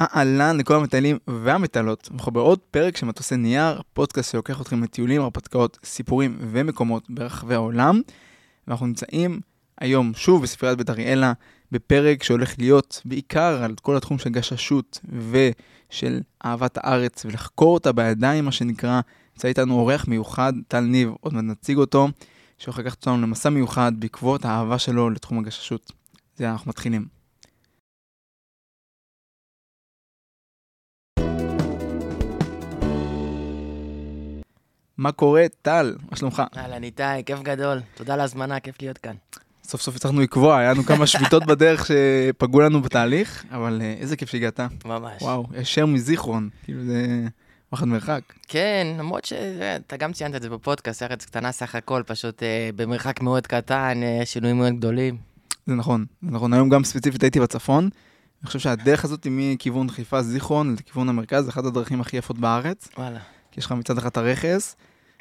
אהלן לכל המטיילים והמטיילות, אנחנו בעוד פרק של מטוסי נייר, פודקאסט שלוקח אתכם לטיולים, הרפתקאות, סיפורים ומקומות ברחבי העולם. ואנחנו נמצאים היום שוב בספריית בית אריאלה, בפרק שהולך להיות בעיקר על כל התחום של גששות ושל אהבת הארץ ולחקור אותה בידיים, מה שנקרא. נמצא איתנו אורח מיוחד, טל ניב, עוד מעט נציג אותו, שהולך לקחת אותנו למסע מיוחד בעקבות האהבה שלו לתחום הגששות. זה אנחנו מתחילים. מה קורה, טל? מה שלומך? אהלן איתי, כיף גדול. תודה על ההזמנה, כיף להיות כאן. סוף סוף הצלחנו לקבוע, היה לנו כמה שביתות בדרך שפגעו לנו בתהליך, אבל אה, איזה כיף שהגעת. ממש. וואו, ישר מזיכרון, כאילו זה וואחד מרחק. כן, למרות שאתה גם ציינת את זה בפודקאסט, ארץ קטנה סך הכל, פשוט אה, במרחק מאוד קטן, אה, שינויים מאוד גדולים. זה נכון, זה נכון. היום גם ספציפית הייתי בצפון. אני חושב שהדרך הזאת מכיוון חיפה זיכרון לכיוון המרכז, זה אחת הדרכים הכי יפות בארץ. וואלה. כי יש לך מצד אחד את הרכס,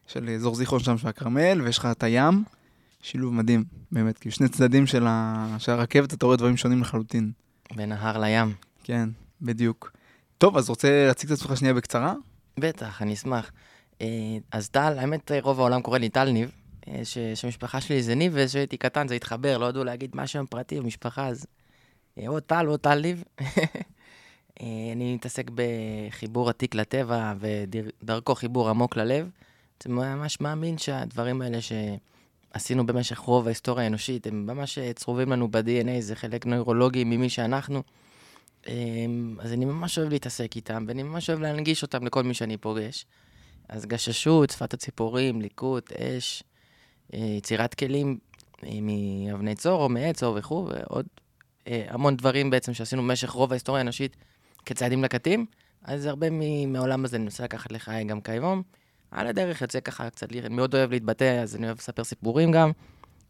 של אזור זיכרון שם של הכרמל, ויש לך את הים. שילוב מדהים, באמת, כאילו שני צדדים של, ה... של הרכבת, אתה רואה דברים שונים לחלוטין. בין ההר לים. כן, בדיוק. טוב, אז רוצה להציג את עצמך שנייה בקצרה? בטח, אני אשמח. אה, אז טל, האמת, רוב העולם קורא לי טל ניב, אה, שהמשפחה שלי זה ניב, וכשהייתי קטן זה התחבר, לא ידעו להגיד מה שם פרטי במשפחה, אז אה, או טל או טל ניב. אני מתעסק בחיבור עתיק לטבע, ודרכו חיבור עמוק ללב. ממש מאמין שהדברים האלה שעשינו במשך רוב ההיסטוריה האנושית, הם ממש צרובים לנו ב-DNA, זה חלק נוירולוגי ממי שאנחנו. אמ, אז אני ממש אוהב להתעסק איתם, ואני ממש אוהב להנגיש אותם לכל מי שאני פוגש. אז גששות, שפת הציפורים, ליקוט, אש, אה, יצירת כלים אה, מאבני צור או מעץ או וכו', ועוד אה, המון דברים בעצם שעשינו במשך רוב ההיסטוריה האנושית כצעדים לקטים. אז הרבה מהעולם הזה אני מנסה לקחת לחיי גם כיום. על הדרך יוצא ככה קצת, אני מאוד אוהב להתבטא, אז אני אוהב לספר סיפורים גם,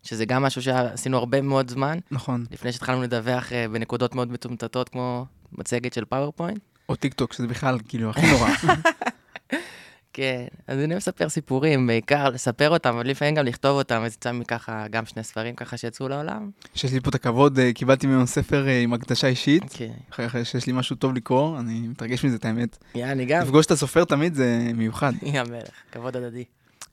שזה גם משהו שעשינו הרבה מאוד זמן. נכון. לפני שהתחלנו לדווח uh, בנקודות מאוד מטומטטות, כמו מצגת של פאוורפוינט. או טיק טוק, שזה בכלל כאילו הכי נורא. כן, אז אני לספר סיפורים, בעיקר לספר אותם, אבל לפעמים גם לכתוב אותם, אז יצא מזה ככה גם שני ספרים ככה שיצאו לעולם. שיש לי פה את הכבוד, אה, קיבלתי ממנו ספר אה, עם הקדשה אישית. כן. אחרי שיש לי משהו טוב לקרוא, אני מתרגש מזה, את האמת. יא, אני גם. לפגוש את הסופר תמיד זה מיוחד. יא מלך, כבוד הדדי.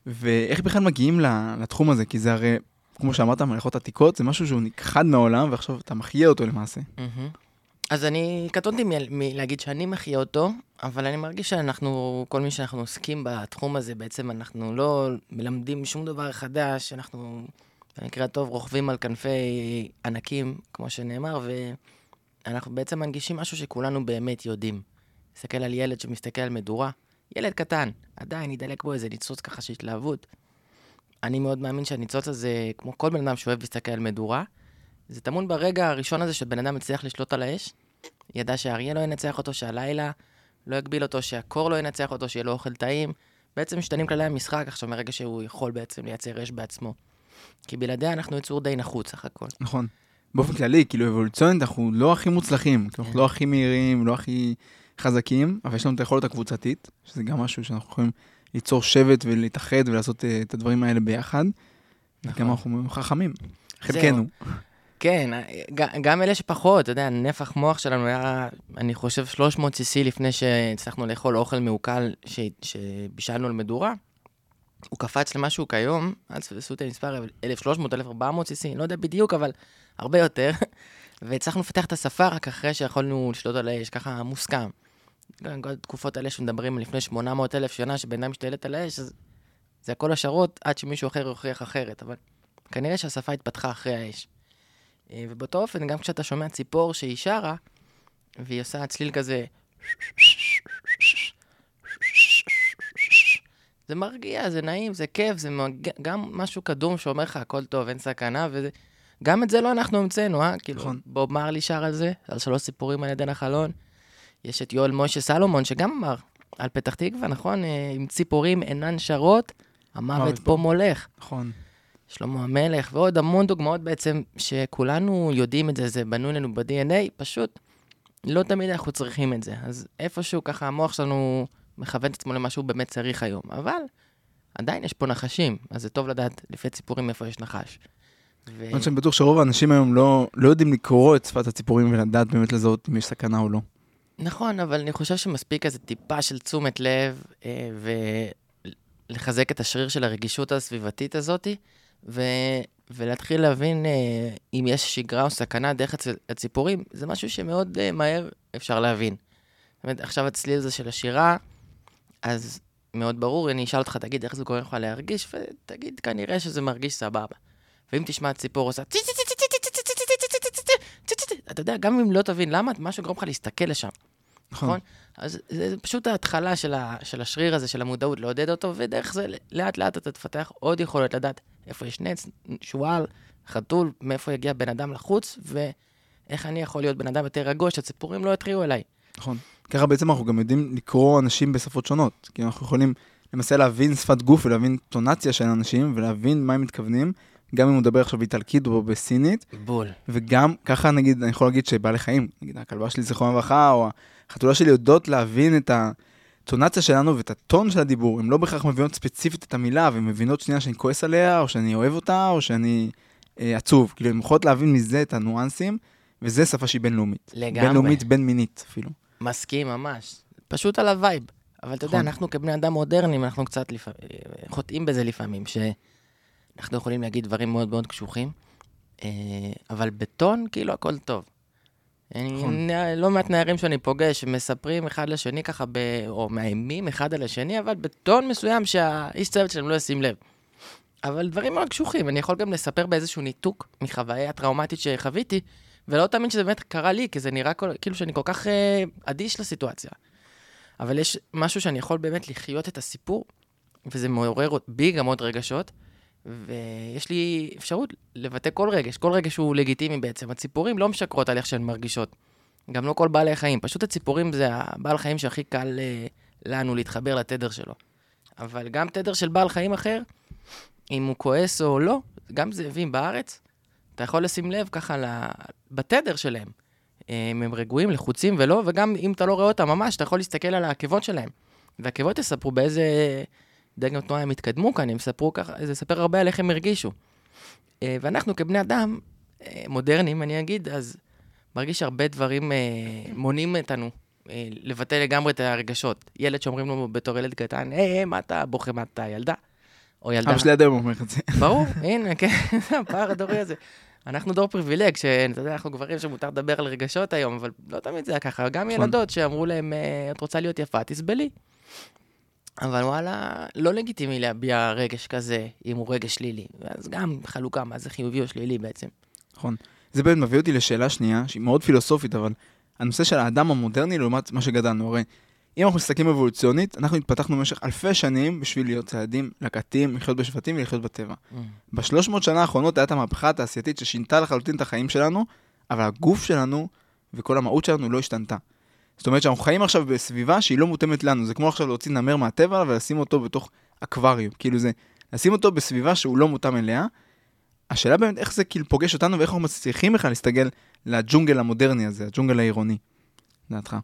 ואיך בכלל מגיעים לתחום הזה? כי זה הרי, כמו שאמרת, מלאכות עתיקות, זה משהו שהוא נכחד מהעולם, ועכשיו אתה מחיה אותו למעשה. אז אני קטונתי מלהגיד שאני מחיה אותו, אבל אני מרגיש שאנחנו, כל מי שאנחנו עוסקים בתחום הזה, בעצם אנחנו לא מלמדים שום דבר חדש, אנחנו במקרה הטוב רוכבים על כנפי ענקים, כמו שנאמר, ואנחנו בעצם מנגישים משהו שכולנו באמת יודעים. מסתכל על ילד שמסתכל על מדורה, ילד קטן, עדיין ידלק בו איזה ניצוץ ככה של התלהבות. אני מאוד מאמין שהניצוץ הזה, כמו כל בן אדם שאוהב להסתכל על מדורה, זה טמון ברגע הראשון הזה שבן אדם הצליח לשלוט על האש. ידע שהאריה לא ינצח אותו, שהלילה לא יגביל אותו, שהקור לא ינצח אותו, שיהיה לו אוכל טעים. בעצם משתנים כללי המשחק עכשיו מרגע שהוא יכול בעצם לייצר אש בעצמו. כי בלעדיה אנחנו יצור די נחוץ סך הכל. נכון. באופן כללי, כאילו אבולוציונית אנחנו לא הכי מוצלחים, אנחנו כן. לא הכי מהירים, לא הכי חזקים, אבל יש לנו את היכולת הקבוצתית, שזה גם משהו שאנחנו יכולים ליצור שבט ולהתאחד ולעשות אה, את הדברים האלה ביחד. נכון. וגם אנחנו חכמים, חלקנו. כן, ג- גם אלה שפחות, אתה יודע, נפח מוח שלנו היה, אני חושב, 300 cc לפני שהצלחנו לאכול אוכל מעוקל ש- שבישלנו על מדורה. הוא קפץ למה שהוא כיום, אל תפסו את המספר, 1,300, 1,400 cc, לא יודע בדיוק, אבל הרבה יותר. והצלחנו לפתח את השפה רק אחרי שיכולנו לשלוט על האש, ככה מוסכם. התקופות האלה שמדברים לפני 800 אלף שנה, שבן אדם משתלט על האש, אז זה הכל השערות עד שמישהו אחר יוכיח אחרת, אבל כנראה שהשפה התפתחה אחרי האש. אה, ובאותו אופן, גם כשאתה שומע ציפור שהיא שרה, והיא עושה צליל כזה... זה מרגיע, זה נעים, זה כיף, זה מג... גם משהו קדום שאומר לך, הכל טוב, אין סכנה, וזה... גם את זה לא אנחנו המצאנו, אה? כאילו, נכון. בוב מרלי שר על זה, על שלוש סיפורים על עדן החלון. יש את יואל משה סלומון, שגם אמר על פתח תקווה, נכון? אה, עם ציפורים אינן שרות, המוות מוות פה פה. מולך. נכון. שלמה המלך, ועוד המון דוגמאות בעצם, שכולנו יודעים את זה, זה בנוי לנו ב-DNA, פשוט לא תמיד אנחנו צריכים את זה. אז איפשהו ככה המוח שלנו מכוון את עצמו למה שהוא באמת צריך היום. אבל עדיין יש פה נחשים, אז זה טוב לדעת לפי ציפורים איפה יש נחש. ו... למרות שאני בטוח שרוב האנשים היום לא, לא יודעים לקרוא את שפת הציפורים ולדעת באמת לזהות אם יש סכנה או לא. נכון, אבל אני חושב שמספיק איזה טיפה של תשומת לב, אה, ולחזק את השריר של הרגישות הסביבתית הזאת, ו... ולהתחיל להבין אה, אם יש שגרה או סכנה דרך הצ... הציפורים, זה משהו שמאוד אה, מהר אפשר להבין. זאת אומרת, עכשיו הצליל הזה של השירה, אז מאוד ברור, אני אשאל אותך, תגיד, איך זה גורם לך להרגיש, ותגיד, כנראה שזה מרגיש סבבה. ואם תשמע ציפור עושה... אתה יודע, גם אם לא תבין למה, משהו גורם לך להסתכל לשם. נכון? אז זה פשוט ההתחלה של, השריר הזה, של המודעות, לעודד אותו, ודרך זה לאט לאט אתה תפתח עוד יכולת לדעת איפה יש נץ, שועל, חתול, מאיפה יגיע בן אדם לחוץ, ואיך אני יכול להיות בן אדם יותר רגוע, שהציפורים לא יתריעו אליי. נכון. ככה בעצם אנחנו גם יודעים לקרוא אנשים בשפות שונות. כי אנחנו יכולים למעשה להבין שפת גוף ולהבין טונציה של אנשים, ולהבין מה הם מתכוונים, גם אם הוא מדבר עכשיו באיטלקית או בסינית. בול. וגם, ככה נגיד, אני יכול להגיד שבעלי חיים, נגיד הכלבה שלי זיכרונה לברכה, או החתולה שלי יודעות להבין את האינטונציה שלנו ואת הטון של הדיבור. הן לא בהכרח מבינות ספציפית את המילה, והן מבינות שנייה שאני כועס עליה, או שאני אוהב אותה, או שאני אה, עצוב. כאילו, הן יכולות להבין מזה את הניואנסים, וזה שפה שהיא בינלאומית. לגמרי. בינלאומית, בין מינית אפילו. מסכים ממש. פשוט על ה vibe. אבל אתה יודע, נכון. אנחנו כבני אדם מודרניים, אנחנו קצת לפ... חוטאים בזה לפעמים, שאנחנו יכולים להגיד דברים מאוד מאוד קשוחים, אה, אבל בטון, כאילו, הכל טוב. אני, נכון. לא מעט נערים שאני פוגש, מספרים אחד לשני ככה, ב... או מאיימים אחד על השני, אבל בטון מסוים שהאיש צוות שלהם לא ישים לב. אבל דברים מאוד קשוחים, אני יכול גם לספר באיזשהו ניתוק מחוויה טראומטית שחוויתי, ולא תאמין שזה באמת קרה לי, כי זה נראה כל, כאילו שאני כל כך אה, אדיש לסיטואציה. אבל יש משהו שאני יכול באמת לחיות את הסיפור, וזה מעורר בי גם עוד רגשות, ויש לי אפשרות לבטא כל רגש, כל רגש הוא לגיטימי בעצם. הציפורים לא משקרות על איך שהן מרגישות. גם לא כל בעלי חיים, פשוט הציפורים זה הבעל חיים שהכי קל אה, לנו להתחבר לתדר שלו. אבל גם תדר של בעל חיים אחר, אם הוא כועס או לא, גם זאבים בארץ, אתה יכול לשים לב ככה. בתדר שלהם. אה, אם הם רגועים, לחוצים ולא, וגם אם אתה לא רואה אותם ממש, אתה יכול להסתכל על העקבות שלהם. והעקבות יספרו באיזה דגם תנועה הם התקדמו כאן, הם יספרו ככה, זה יספר הרבה על איך הם הרגישו. אה, ואנחנו כבני אדם, אה, מודרניים, אני אגיד, אז מרגיש הרבה דברים אה, מונעים מאיתנו אה, לבטא לגמרי את הרגשות. ילד שאומרים לו בתור ילד קטן, היי, hey, מה אתה בוכה, מה אתה ילדה? או ילדה. אבא שלי עד היום אומר את זה. ברור, הנה, כן, זה הפער הדורי הזה. אנחנו דור פריבילג, שאתה יודע, אנחנו גברים שמותר לדבר על רגשות היום, אבל לא תמיד זה היה ככה. גם נכון. ילדות שאמרו להם, "אה, את רוצה להיות יפה, תסבלי. אבל וואלה, לא לגיטימי להביע רגש כזה, אם הוא רגש שלילי. אז גם חלוקה, מה זה חיובי או שלילי בעצם. נכון. זה באמת מביא אותי לשאלה שנייה, שהיא מאוד פילוסופית, אבל הנושא של האדם המודרני לעומת מה שגדלנו. הרי אם אנחנו מסתכלים אבולוציונית, אנחנו התפתחנו במשך אלפי שנים בשביל להיות ציידים, לקטים, לחיות בשבטים ולחיות בטבע. בשלוש מאות שנה האחרונות הייתה המהפכה התעשייתית ששינתה לחלוטין את החיים שלנו, אבל הגוף שלנו וכל המהות שלנו לא השתנתה. זאת אומרת שאנחנו חיים עכשיו בסביבה שהיא לא מותאמת לנו, זה כמו עכשיו להוציא נמר מהטבע ולשים אותו בתוך אקווריום, כאילו זה, לשים אותו בסביבה שהוא לא מותאם אליה. השאלה באמת איך זה כאילו פוגש אותנו ואיך אנחנו מצליחים בכלל להסתגל לג'ונגל המודרני הזה, הג'ונגל העירוני, לדעתך.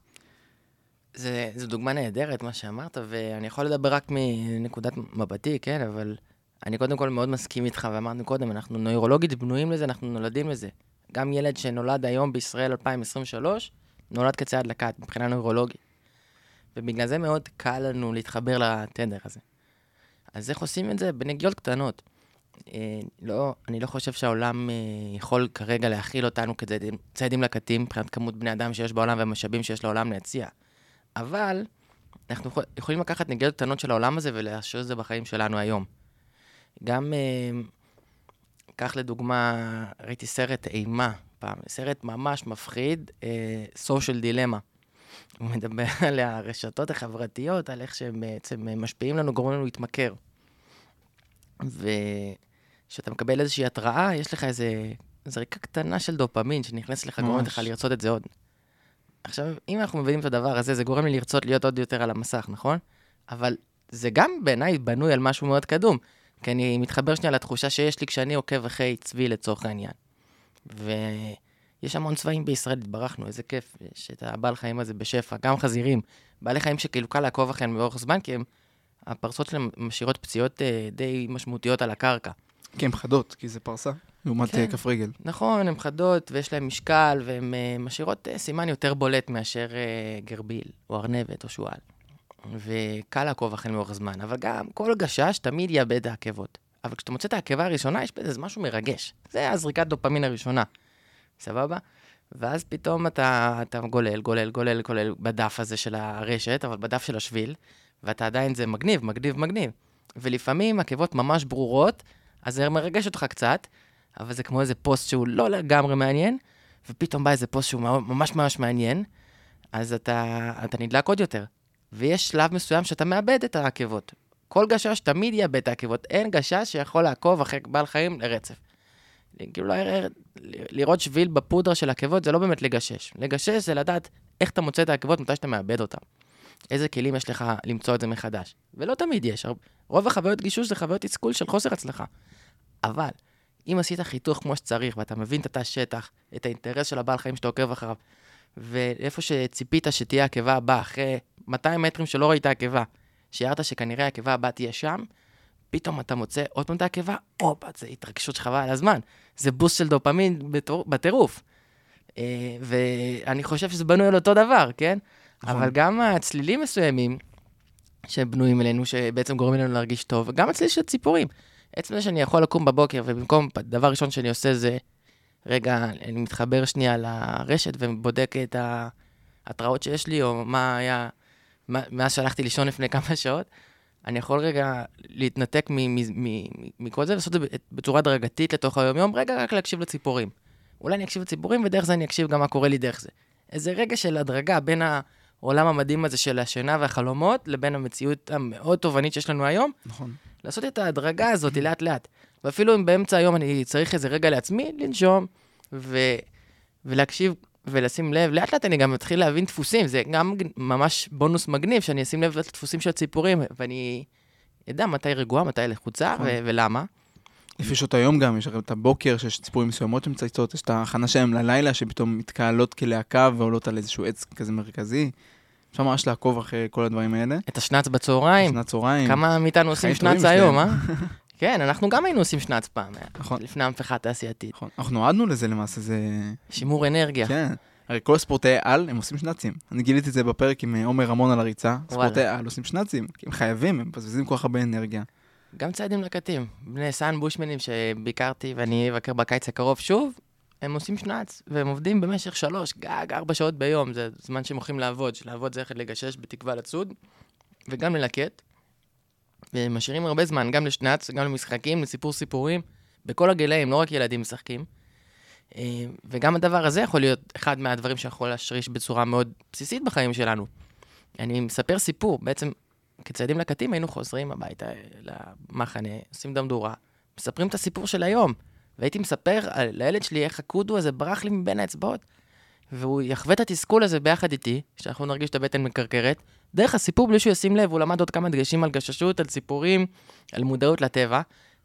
זה, זו דוגמה נהדרת, מה שאמרת, ואני יכול לדבר רק מנקודת מבטי, כן, אבל אני קודם כל מאוד מסכים איתך, ואמרנו קודם, אנחנו נוירולוגית בנויים לזה, אנחנו נולדים לזה. גם ילד שנולד היום בישראל 2023, נולד כצעד לקט מבחינה נוירולוגית. ובגלל זה מאוד קל לנו להתחבר לתדר הזה. אז איך עושים את זה? בנגיעות קטנות. אה, לא, אני לא חושב שהעולם אה, יכול כרגע להכיל אותנו ציידים לקטים מבחינת כמות בני אדם שיש בעולם והמשאבים שיש לעולם להציע. אבל אנחנו יכול- יכולים לקחת נגיעות קטנות של העולם הזה ולהשאיר את זה בחיים שלנו היום. גם, אה, קח לדוגמה, ראיתי סרט אימה פעם, סרט ממש מפחיד, אה, social dilemma. הוא מדבר על הרשתות החברתיות, על איך שהם בעצם אה, משפיעים לנו, גורמים לנו להתמכר. וכשאתה מקבל איזושהי התראה, יש לך איזה זריקה קטנה של דופמין שנכנסת לך, גורמת לך. לרצות את זה עוד. עכשיו, אם אנחנו מבינים את הדבר הזה, זה גורם לי לרצות להיות עוד יותר על המסך, נכון? אבל זה גם בעיניי בנוי על משהו מאוד קדום. כי אני מתחבר שנייה לתחושה שיש לי כשאני עוקב אחרי צבי לצורך העניין. ויש המון צבעים בישראל, התברכנו, איזה כיף, יש את הבעל חיים הזה בשפע, גם חזירים, בעלי חיים שכאילו קל לעקוב אחריהם באורך זמן, כי הם, הפרסות שלהם משאירות פציעות אה, די משמעותיות על הקרקע. כי הן חדות, כי זה פרסה. לעומת כן. אה, כף רגל. נכון, הן חדות ויש להן משקל, והן אה, משאירות אה, סימן יותר בולט מאשר אה, גרביל, או ארנבת, או שועל. וקל לעקוב אחרי לאורך זמן, אבל גם כל גשש תמיד יאבד העקבות. אבל כשאתה מוצא את העקבה הראשונה, יש בזה משהו מרגש. זה הזריקת דופמין הראשונה, סבבה? ואז פתאום אתה, אתה גולל, גולל, גולל, גולל בדף הזה של הרשת, אבל בדף של השביל, ואתה עדיין, זה מגניב, מגניב, מגניב. ולפעמים עקבות ממש ברורות, אז זה מרגש אותך קצת, אבל זה כמו איזה פוסט שהוא לא לגמרי מעניין, ופתאום בא איזה פוסט שהוא ממש ממש מעניין, אז אתה, אתה נדלק עוד יותר. ויש שלב מסוים שאתה מאבד את העקבות. כל גשש תמיד יאבד את העקבות. אין גשש שיכול לעקוב אחרי בעל חיים לרצף. כאילו, ל- לראות שביל בפודרה של עקבות זה לא באמת לגשש. לגשש זה לדעת איך אתה מוצא את העקבות מתי שאתה מאבד אותן. איזה כלים יש לך למצוא את זה מחדש. ולא תמיד יש. רוב החוויות גישוש זה חוויות תסכול של חוסר הצלחה. אבל, אם עשית חיתוך כמו שצריך, ואתה מבין את התא שטח, את האינטרס של הבעל חיים שאתה עוקב אחריו, ואיפה שציפית שתהיה העקבה הבאה, אחרי 200 מטרים שלא ראית עקבה, שיערת שכנראה העקבה הבאה תהיה שם, פתאום אתה מוצא עוד פעם את העקבה, הופה, זה התרגשות שחבל על הזמן. זה בוסט של דופמין בטירוף. אה, ואני חושב שזה בנוי על אותו דבר, כן? נכון. אבל גם הצלילים מסוימים שבנויים אלינו, שבעצם גורמים לנו להרגיש טוב, וגם הצליל של ציפורים. עצם זה שאני יכול לקום בבוקר, ובמקום, דבר ראשון שאני עושה זה, רגע, אני מתחבר שנייה לרשת ובודק את ההתראות שיש לי, או מה היה, מאז שהלכתי לישון לפני כמה שעות, אני יכול רגע להתנתק מכל זה ולעשות את זה בצורה הדרגתית לתוך היום-יום, רגע רק להקשיב לציפורים. אולי אני אקשיב לציפורים, ודרך זה אני אקשיב גם מה קורה לי דרך זה. איזה רגע של הדרגה בין העולם המדהים הזה של השינה והחלומות, לבין המציאות המאוד תובענית שיש לנו היום, נכון. לעשות את ההדרגה הזאת לאט-לאט. ואפילו אם באמצע היום אני צריך איזה רגע לעצמי, לנשום ו... ולהקשיב ולשים לב. לאט-לאט אני גם מתחיל להבין דפוסים, זה גם ממש בונוס מגניב, שאני אשים לב לדפוסים של הציפורים, ואני אדע מתי רגועה, מתי לחוצה נכון. ו- ולמה. לפי שעות היום גם, יש את הבוקר, שיש ציפורים מסוימות שמצייצות, יש את ההכנה שלהם ללילה, שפתאום מתקהלות כלהקה ועולות על איזשהו עץ כזה מרכזי. אפשר ממש לעקוב אחרי כל הדברים האלה. את השנץ בצהריים, שנת צהריים. כמה מאיתנו עושים שנץ היום, אה? כן, אנחנו גם היינו עושים שנץ פעם, נכון. לפני המהפכה התעשייתית. נכון. אנחנו נועדנו לזה למעשה, זה... שימור אנרגיה. כן. הרי כל ספורטאי על, הם עושים שנצים. אני גיליתי את זה בפרק עם אה, עומר רמון על הריצה. ספורטאי על עושים שנצים, כי הם חייבים, הם מבזבזים כל כך הרבה אנרגיה. גם ציידים לקטים. בני סאן בושמנים שביקרתי ואני אבקר בקיץ הקרוב שוב, הם עושים שנץ, והם עובדים במשך שלוש, גג, ארבע שעות ביום. זה זמן שהם הולכים לעבוד, שלעבוד זה ללכת לגשש בתקווה לצוד, וגם ללקט. והם משאירים הרבה זמן, גם לשנץ, גם למשחקים, לסיפור סיפורים, בכל הגילאים, לא רק ילדים משחקים. אה, וגם הדבר הזה יכול להיות אחד מהדברים שיכול להשריש בצורה מאוד בסיסית בחיים שלנו. אני מספר סיפור, בעצם כציידים לקטים היינו חוזרים הביתה אה, למחנה, עושים דמדורה, מספרים את הסיפור של היום. והייתי מספר על, לילד שלי איך הקודו הזה ברח לי מבין האצבעות, והוא יחווה את התסכול הזה ביחד איתי, שאנחנו נרגיש את הבטן מקרקרת, דרך הסיפור בלי שהוא ישים לב, הוא למד עוד כמה דגשים על גששות, על סיפורים, על מודעות לטבע,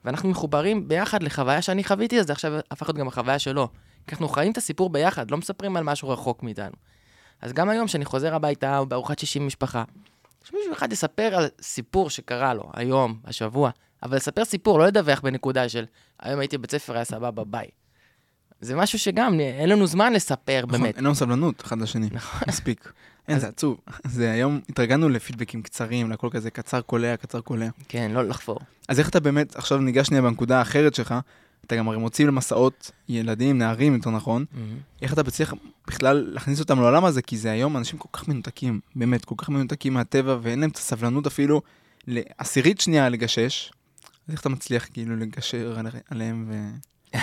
ואנחנו מחוברים ביחד לחוויה שאני חוויתי, אז זה עכשיו הפך להיות גם החוויה שלו. כי אנחנו חיים את הסיפור ביחד, לא מספרים על משהו רחוק מאיתנו. אז גם היום, כשאני חוזר הביתה, או בארוחת שישי משפחה, שמישהו אחד יספר על סיפור שקרה לו, היום, השבוע, אבל לספר סיפור, לא לדווח בנקודה של היום הייתי בבית ספר, היה סבבה, ביי. זה משהו שגם, אין לנו זמן לספר, נכון, באמת. אין לנו סבלנות אחד לשני. נכון. מספיק. אין, אז- זה עצוב. זה היום, התרגלנו לפידבקים קצרים, לכל כזה קצר קולע, קצר קולע. כן, לא לחפור. אז איך אתה באמת, עכשיו ניגש שנייה בנקודה האחרת שלך, אתה גם הרי מוציא למסעות ילדים, נערים יותר נכון, איך אתה מצליח בכלל להכניס אותם לעולם הזה, כי זה היום אנשים כל כך מנותקים, באמת, כל כך מנותקים מהטבע, ואין להם את הסבלנות אפילו לעשירית שנייה לגשש. אז איך אתה מצליח כאילו לגשר על- עליהם ו...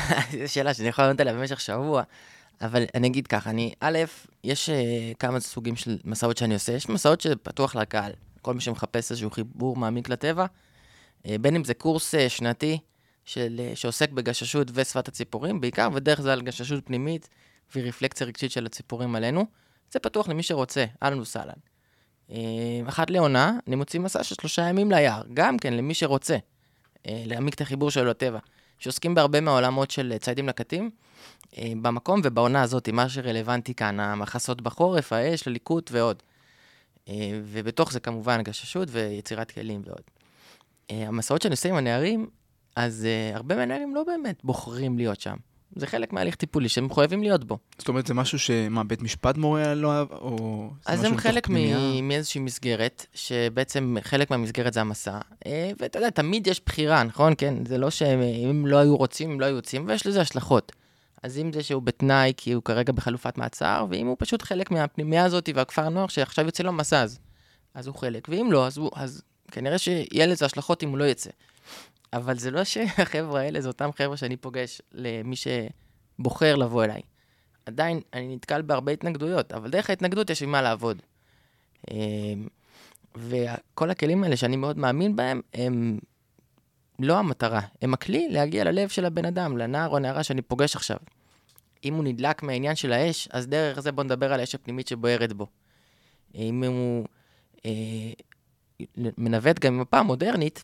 זו שאלה שאני יכול לענות עליה במשך שבוע, אבל אני אגיד ככה, אני, א', יש uh, כמה סוגים של מסעות שאני עושה, יש מסעות שפתוח לקהל, כל מי שמחפש איזשהו חיבור מעמיק לטבע, uh, בין אם זה קורס uh, שנתי של, uh, שעוסק בגששות ושפת הציפורים, בעיקר, ודרך זה על גששות פנימית ורפלקציה רגשית של הציפורים עלינו, זה פתוח למי שרוצה, אהלן וסהלן. Uh, אחת לעונה, אני מוציא מסע של שלושה ימים ליער, גם כן למי שרוצה, uh, להעמיק את החיבור שלו לטבע. שעוסקים בהרבה מהעולמות של ציידים לקטים, אה, במקום ובעונה הזאת, מה שרלוונטי כאן, המחסות בחורף, האש, הליקוט ועוד. אה, ובתוך זה כמובן גששות ויצירת כלים ועוד. אה, המסעות שאני עושה עם הנערים, אז הרבה מהנערים לא באמת בוחרים להיות שם. זה חלק מההליך טיפולי שהם מחויבים להיות בו. זאת אומרת, זה משהו שמה, בית משפט מורה לא אהב, או... אז הם חלק מ- מאיזושהי מסגרת, שבעצם חלק מהמסגרת זה המסע, אה, ואתה יודע, תמיד יש בחירה, נכון? כן, זה לא שאם לא היו רוצים, הם לא היו יוצאים, ויש לזה השלכות. אז אם זה שהוא בתנאי כי הוא כרגע בחלופת מעצר, ואם הוא פשוט חלק מהפנימייה הזאת והכפר נוער שעכשיו יוצא לו מסע, אז, אז הוא חלק, ואם לא, אז, הוא, אז כנראה שיהיה לזה השלכות אם הוא לא יצא. אבל זה לא שהחבר'ה האלה, זה אותם חבר'ה שאני פוגש למי שבוחר לבוא אליי. עדיין, אני נתקל בהרבה התנגדויות, אבל דרך ההתנגדות יש לי מה לעבוד. אמ, וכל הכלים האלה שאני מאוד מאמין בהם, הם לא המטרה, הם הכלי להגיע ללב של הבן אדם, לנער או נערה שאני פוגש עכשיו. אם הוא נדלק מהעניין של האש, אז דרך זה בוא נדבר על האש הפנימית שבוערת בו. אם הוא אה, מנווט גם עם מפה מודרנית,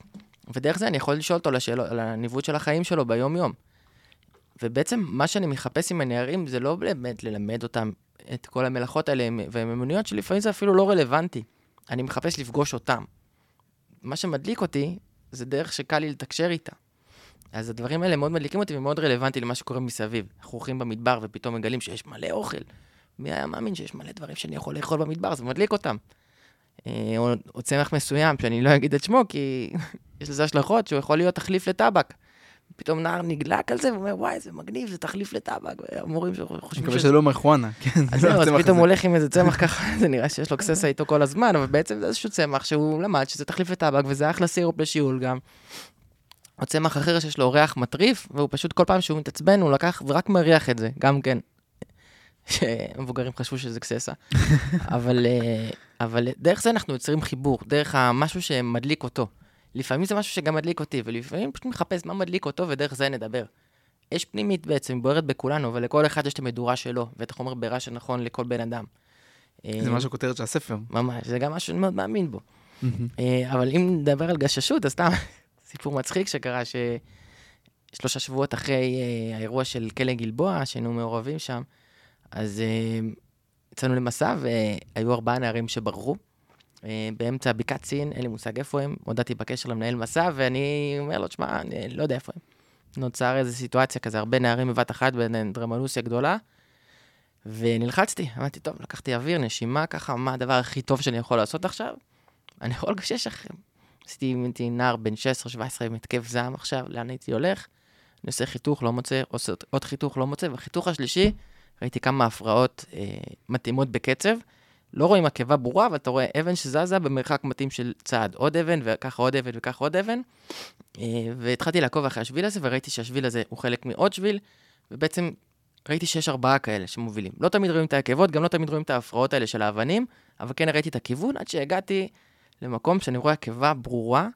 ודרך זה אני יכול לשאול אותו על, השאל, על הניווט של החיים שלו ביום-יום. ובעצם מה שאני מחפש עם הנערים זה לא באמת ללמד אותם את כל המלאכות האלה, והמימוניות שלפעמים זה אפילו לא רלוונטי. אני מחפש לפגוש אותם. מה שמדליק אותי זה דרך שקל לי לתקשר איתה. אז הדברים האלה מאוד מדליקים אותי ומאוד רלוונטי למה שקורה מסביב. אנחנו הולכים במדבר ופתאום מגלים שיש מלא אוכל. מי היה מאמין שיש מלא דברים שאני יכול לאכול במדבר? זה מדליק אותם. אה, או, או צמח מסוים, שאני לא אגיד את שמו, כי יש לזה השלכות שהוא יכול להיות תחליף לטבק. פתאום נער נגלק על זה ואומר, וואי, זה מגניב, זה תחליף לטבק. המורים שחושבים שזה... אני מקווה שזה לא מריחואנה, כן. אז זהו, אז פתאום הוא הולך עם איזה צמח ככה, זה נראה שיש לו קססה איתו כל הזמן, אבל בעצם זה איזשהו צמח שהוא למד שזה תחליף לטבק, וזה אחלה סירופ לשיעול גם. או צמח אחר שיש לו ריח מטריף, והוא פשוט כל פעם שהוא מתעצבן, הוא לקח ורק מריח את זה, גם כן. שמבוגרים חשבו שזה קססה. אבל, אה, אבל דרך זה אנחנו יוצרים חיבור, דרך המשהו שמדליק אותו. לפעמים זה משהו שגם מדליק אותי, ולפעמים פשוט מחפש מה מדליק אותו, ודרך זה נדבר. אש פנימית בעצם, בוערת בכולנו, ולכל אחד יש את המדורה שלו, ואת החומר בעירה שנכון לכל בן אדם. זה משהו כותרת של הספר. ממש, זה גם משהו שאני מאוד מאמין בו. אה, אבל אם נדבר על גששות, אז סתם סיפור מצחיק שקרה, ששלושה שבועות אחרי אה, האירוע של כלא גלבוע, שהיינו מעורבים שם, אז אה, יצאנו למסע, והיו ארבעה נערים שברחו. אה, באמצע בקעת סין, אין לי מושג איפה הם, הודעתי בקשר למנהל מסע, ואני אומר לו, תשמע, אני לא יודע איפה הם. נוצר איזו סיטואציה כזה, הרבה נערים בבת אחת באנדרמנוסיה גדולה, ונלחצתי, אמרתי, טוב, לקחתי אוויר, נשימה ככה, מה הדבר הכי טוב שאני יכול לעשות עכשיו? אני יכול לגשש אחריהם. עשיתי, הייתי נער בן 16-17 עם התקף זעם עכשיו, לאן הייתי הולך? אני עושה חיתוך, לא מוצא, עושה עוד חיתוך, לא מוצא, והחיתוך השלישי, ראיתי כמה הפרעות אה, מתאימות בקצב. לא רואים עקבה ברורה, אבל אתה רואה אבן שזזה במרחק מתאים של צעד. עוד אבן, וככה עוד אבן, וככה עוד אבן. אה, והתחלתי לעקוב אחרי השביל הזה, וראיתי שהשביל הזה הוא חלק מעוד שביל, ובעצם ראיתי שיש ארבעה כאלה שמובילים. לא תמיד רואים את העקבות, גם לא תמיד רואים את ההפרעות האלה של האבנים, אבל כן ראיתי את הכיוון, עד שהגעתי למקום שאני רואה עקבה ברורה,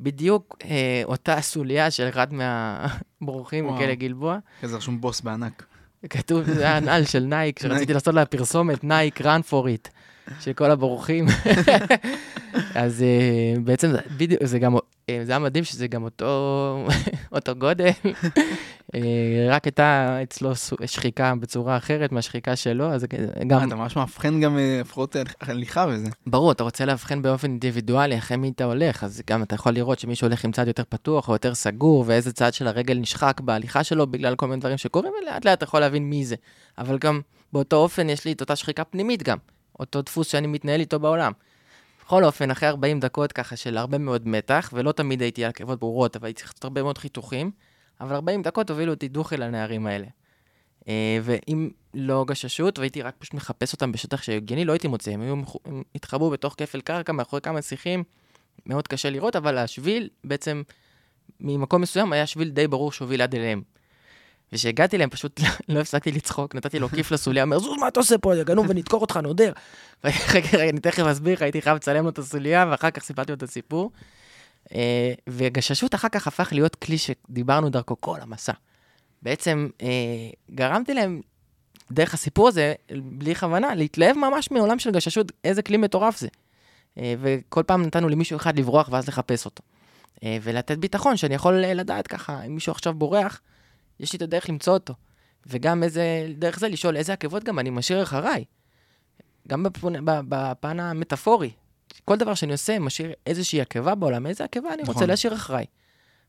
בדיוק אה, אותה סוליה של אחד מהבורחים מכלא גלבוע. איזה רשום בו זה בענק. כתוב, זה היה נעל של נייק, שרציתי לעשות לה פרסומת, נייק, run for it, של כל הבורחים. אז uh, בעצם בדיוק, זה גם, אה, זה היה מדהים שזה גם אותו, אותו גודל, אה, רק הייתה אצלו שחיקה בצורה אחרת מהשחיקה שלו, אז גם... אתה ממש מאבחן גם הפרעות הליכה וזה. ברור, אתה רוצה לאבחן באופן אינדיבידואלי אחרי מי אתה הולך, אז גם אתה יכול לראות שמישהו הולך עם צד יותר פתוח או יותר סגור, ואיזה צד של הרגל נשחק בהליכה שלו בגלל כל מיני דברים שקורים, ולאט לאט אתה יכול להבין מי זה. אבל גם באותו אופן יש לי את אותה שחיקה פנימית גם, אותו דפוס שאני מתנהל איתו בעולם. בכל אופן, אחרי 40 דקות ככה של הרבה מאוד מתח, ולא תמיד הייתי על עקבות ברורות, אבל הייתי צריך לעשות הרבה מאוד חיתוכים, אבל 40 דקות הובילו אותי דוכי לנערים האלה. אה, ואם לא גששות, והייתי רק פשוט מחפש אותם בשטח שהגיוני, לא הייתי מוצא, הם היו, הם התחבאו בתוך כפל קרקע, מאחורי כמה שיחים, מאוד קשה לראות, אבל השביל בעצם, ממקום מסוים היה שביל די ברור שהוביל עד אליהם. וכשהגעתי אליהם פשוט לא הפסקתי לצחוק, נתתי לו כיף לסוליה, אומר, זוז, מה אתה עושה פה, גנוב ונדקור אותך, נודר. אני תכף אסביר לך, הייתי חייב לצלם לו את הסוליה, ואחר כך סיפרתי לו את הסיפור. אה, וגששות אחר כך הפך להיות כלי שדיברנו דרכו כל המסע. בעצם אה, גרמתי להם, דרך הסיפור הזה, בלי כוונה, להתלהב ממש מעולם של גששות, איזה כלי מטורף זה. אה, וכל פעם נתנו למישהו אחד לברוח ואז לחפש אותו. ולתת ביטחון שאני יכול לדעת ככה, אם מישהו עכשיו בורח, יש לי את הדרך למצוא אותו. וגם איזה, דרך זה לשאול איזה עקבות גם אני משאיר אחריי. גם בפן, המטאפורי. כל דבר שאני עושה משאיר איזושהי עקבה בעולם, איזה עקבה אני רוצה להשאיר אחריי.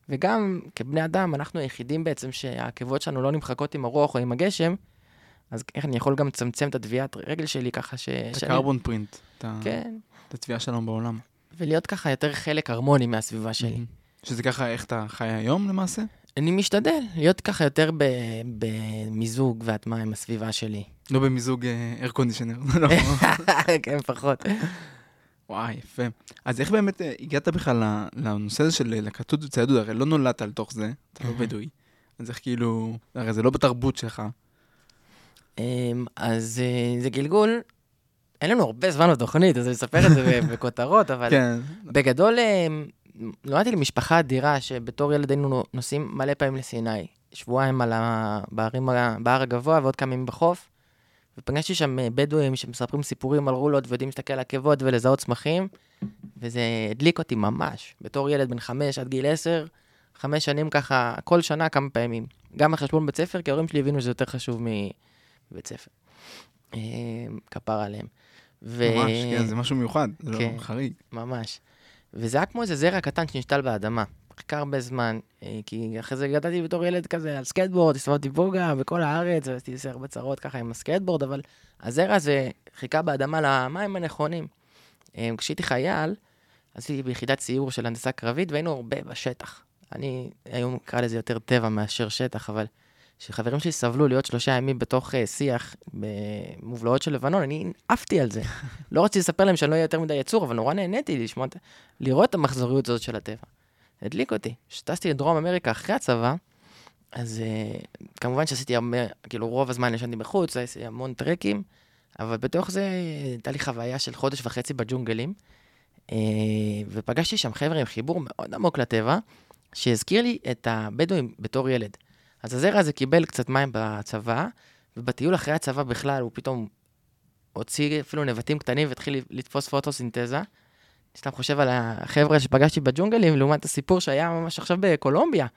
וגם כבני אדם, אנחנו היחידים בעצם שהעקבות שלנו לא נמחקות עם הרוח או עם הגשם, אז איך אני יכול גם לצמצם את הטביעת רגל שלי ככה ש... את שאני- הקרבון פרינט, כן, את התביעה שלנו בעולם. ולהיות ככה יותר חלק הרמוני מהסביבה שלי. שזה ככה איך אתה חי היום למעשה? אני משתדל להיות ככה יותר במיזוג והטמעה עם הסביבה שלי. לא במיזוג אר קונדישנר. לא. כן, פחות. וואי, יפה. אז איך באמת אה, הגעת בכלל לנושא הזה של לקטות וציידות? הרי לא נולדת לתוך זה, אתה לא. בדואי. אז איך כאילו, הרי זה לא בתרבות שלך. אמ, אז אה, זה גלגול, אין לנו הרבה זמן בתוכנית, אז אני אספר את זה בכותרות, אבל כן. בגדול, נולדתי למשפחה אדירה שבתור ילד היינו נוסעים מלא פעמים לסיני. שבועיים ה... בערים, בהר הגבוה ועוד כמה ימים בחוף. ופגשתי שם אה, בדואים שמספרים סיפורים על רולות ויודעים להסתכל על עקבות ולזהות צמחים, וזה הדליק אותי ממש. בתור ילד בן חמש עד גיל עשר, חמש שנים ככה, כל שנה כמה פעמים. גם על חשבון בית ספר, כי ההורים שלי הבינו שזה יותר חשוב מבית ספר. אה, כפר עליהם. ו... ממש, כן, זה משהו מיוחד, זה כן. לא חריג. ממש. וזה היה כמו איזה זרע קטן שנשתל באדמה. חיכה הרבה זמן, אה, כי אחרי זה גדלתי בתור ילד כזה על סקייטבורד, הסתובבתי פה גם בכל הארץ, ועשיתי איזה הרבה צרות ככה עם הסקייטבורד, אבל הזרע הזה חיכה באדמה למים הנכונים. אה, כשהייתי חייל, עשיתי ביחידת סיור של הנדסה קרבית, והיינו הרבה בשטח. אני היום אקרא לזה יותר טבע מאשר שטח, אבל כשחברים שלי סבלו להיות שלושה ימים בתוך אה, שיח במובלעות של לבנון, אני עפתי על זה. לא רציתי לספר להם שאני לא אהיה יותר מדי יצור, אבל נורא נהניתי לשמוע, לראות את המחזוריות הזאת של הטבע. הדליק אותי. כשטסתי לדרום אמריקה אחרי הצבא, אז uh, כמובן שעשיתי הרבה, כאילו רוב הזמן ישנתי בחוץ, עשיתי המון טרקים, אבל בתוך זה הייתה לי חוויה של חודש וחצי בג'ונגלים, uh, ופגשתי שם חבר'ה עם חיבור מאוד עמוק לטבע, שהזכיר לי את הבדואים בתור ילד. אז הזרע הזה קיבל קצת מים בצבא, ובטיול אחרי הצבא בכלל הוא פתאום הוציא אפילו נבטים קטנים והתחיל לתפוס פוטוסינתזה. סתם חושב על החבר'ה שפגשתי בג'ונגלים, לעומת הסיפור שהיה ממש עכשיו בקולומביה,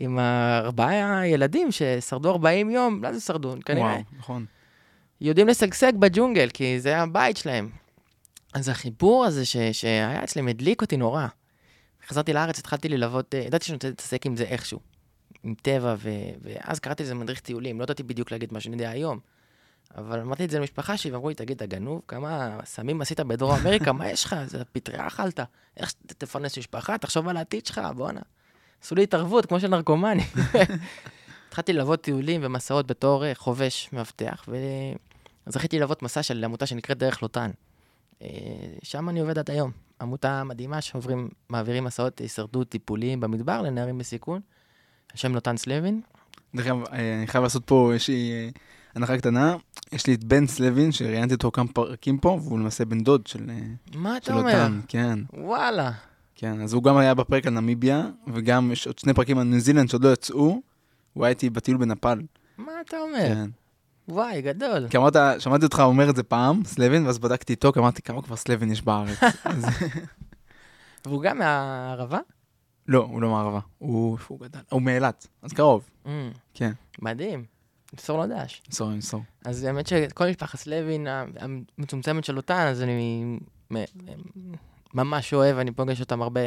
עם ארבעה ילדים ששרדו 40 יום, מה זה שרדו? כנראה. וואו, נכון. יודעים לשגשג בג'ונגל, כי זה הבית שלהם. אז החיבור הזה ש... שהיה אצלם הדליק אותי נורא. חזרתי לארץ, התחלתי ללוות, אה, ידעתי שאני רוצה להתעסק עם זה איכשהו, עם טבע, ו... ואז קראתי לזה מדריך טיולים, לא ידעתי בדיוק להגיד מה שאני יודע היום. אבל אמרתי את זה למשפחה שלי, ואמרו לי, תגיד, אתה גנוב? כמה סמים עשית בדרום אמריקה? מה יש לך? זה פטריה אכלת? איך תפרנס משפחה? תחשוב על העתיד שלך, בואנה. עשו לי התערבות, כמו של נרקומני. התחלתי ללוות טיולים ומסעות בתור אה, חובש מאבטח, וזכיתי ללוות מסע של עמותה שנקראת דרך לוטן. אה, שם אני עובד עד היום. עמותה מדהימה שעוברים, מעבירים מסעות הישרדות טיפוליים במדבר לנערים בסיכון. השם לוטן סלבין. דרך אגב, אה, אני חייב לעשות פה, אה, הנחה קטנה. יש לי את בן סלבין, שראיינתי אותו כמה פרקים פה, והוא למעשה בן דוד של אה, מה אתה אומר? אותם. כן, וואלה. כן. אז הוא גם היה בפרק על נמיביה, וגם יש עוד שני פרקים על ניו זילנד שעוד לא יצאו. הוא היה איתי בטיול בנפאל. מה אתה אומר? כן. וואי, גדול. כי אמרת, שמעתי אותך אומר את זה פעם, סלבין, ואז בדקתי איתו, כי אמרתי, כמה כבר סלבין יש בארץ? אז- והוא גם מהערבה? לא, הוא לא מערבה. הוא, הוא גדל? הוא מאילת, אז קרוב. Mm, כן, מדהים. מסור לו דש. נמסור, נמסור. אז האמת שכל משפחת לוין המצומצמת של אותן, אז אני ממש אוהב, אני פוגש אותם הרבה,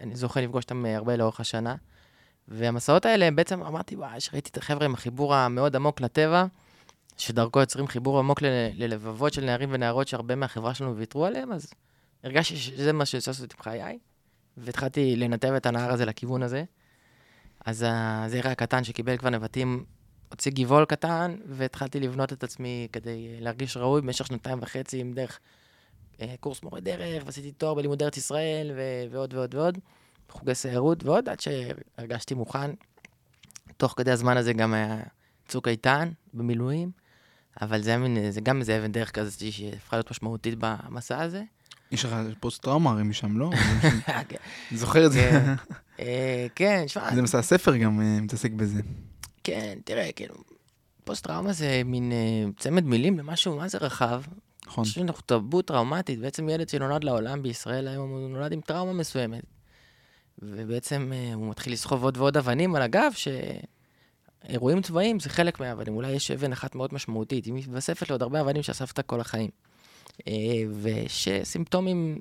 אני זוכה לפגוש אותם הרבה לאורך השנה. והמסעות האלה, בעצם אמרתי, וואי, שראיתי את החבר'ה עם החיבור המאוד עמוק לטבע, שדרכו יוצרים חיבור עמוק ללבבות של נערים ונערות שהרבה מהחברה שלנו ויתרו עליהם, אז הרגשתי שזה מה שעושה לעשות עם חיי, והתחלתי לנתב את הנהר הזה לכיוון הזה. אז הזרע הקטן שקיבל כבר נבטים הוציא גבעול קטן, והתחלתי לבנות את עצמי כדי אה, להרגיש ראוי במשך שנתיים וחצי עם דרך אה, קורס מורה דרך, ועשיתי תואר בלימוד ארץ ישראל, ו- ועוד ועוד ועוד, חוגי סיירות ועוד, עד שהרגשתי מוכן. תוך כדי הזמן הזה גם היה צוק איתן במילואים, אבל זה, מין, זה גם איזה אבן דרך כזאת שהפכה להיות משמעותית במסע הזה. יש לך פוסט טראומה הרי משם, לא? זוכר את זה. כן. אה, כן, שמע, זה מסע הספר גם אה, מתעסק בזה. כן, תראה, כאילו, פוסט-טראומה זה מין אה, צמד מילים למשהו, מה זה רחב? נכון. יש לנו תרבות טראומטית, בעצם ילד שנולד לעולם בישראל היום, הוא נולד עם טראומה מסוימת. ובעצם אה, הוא מתחיל לסחוב עוד ועוד אבנים על הגב, שאירועים צבאיים זה חלק מהאבנים, אולי יש אבן אחת מאוד משמעותית, היא מתווספת לעוד הרבה אבנים שאספת כל החיים. אה, ויש סימפטומים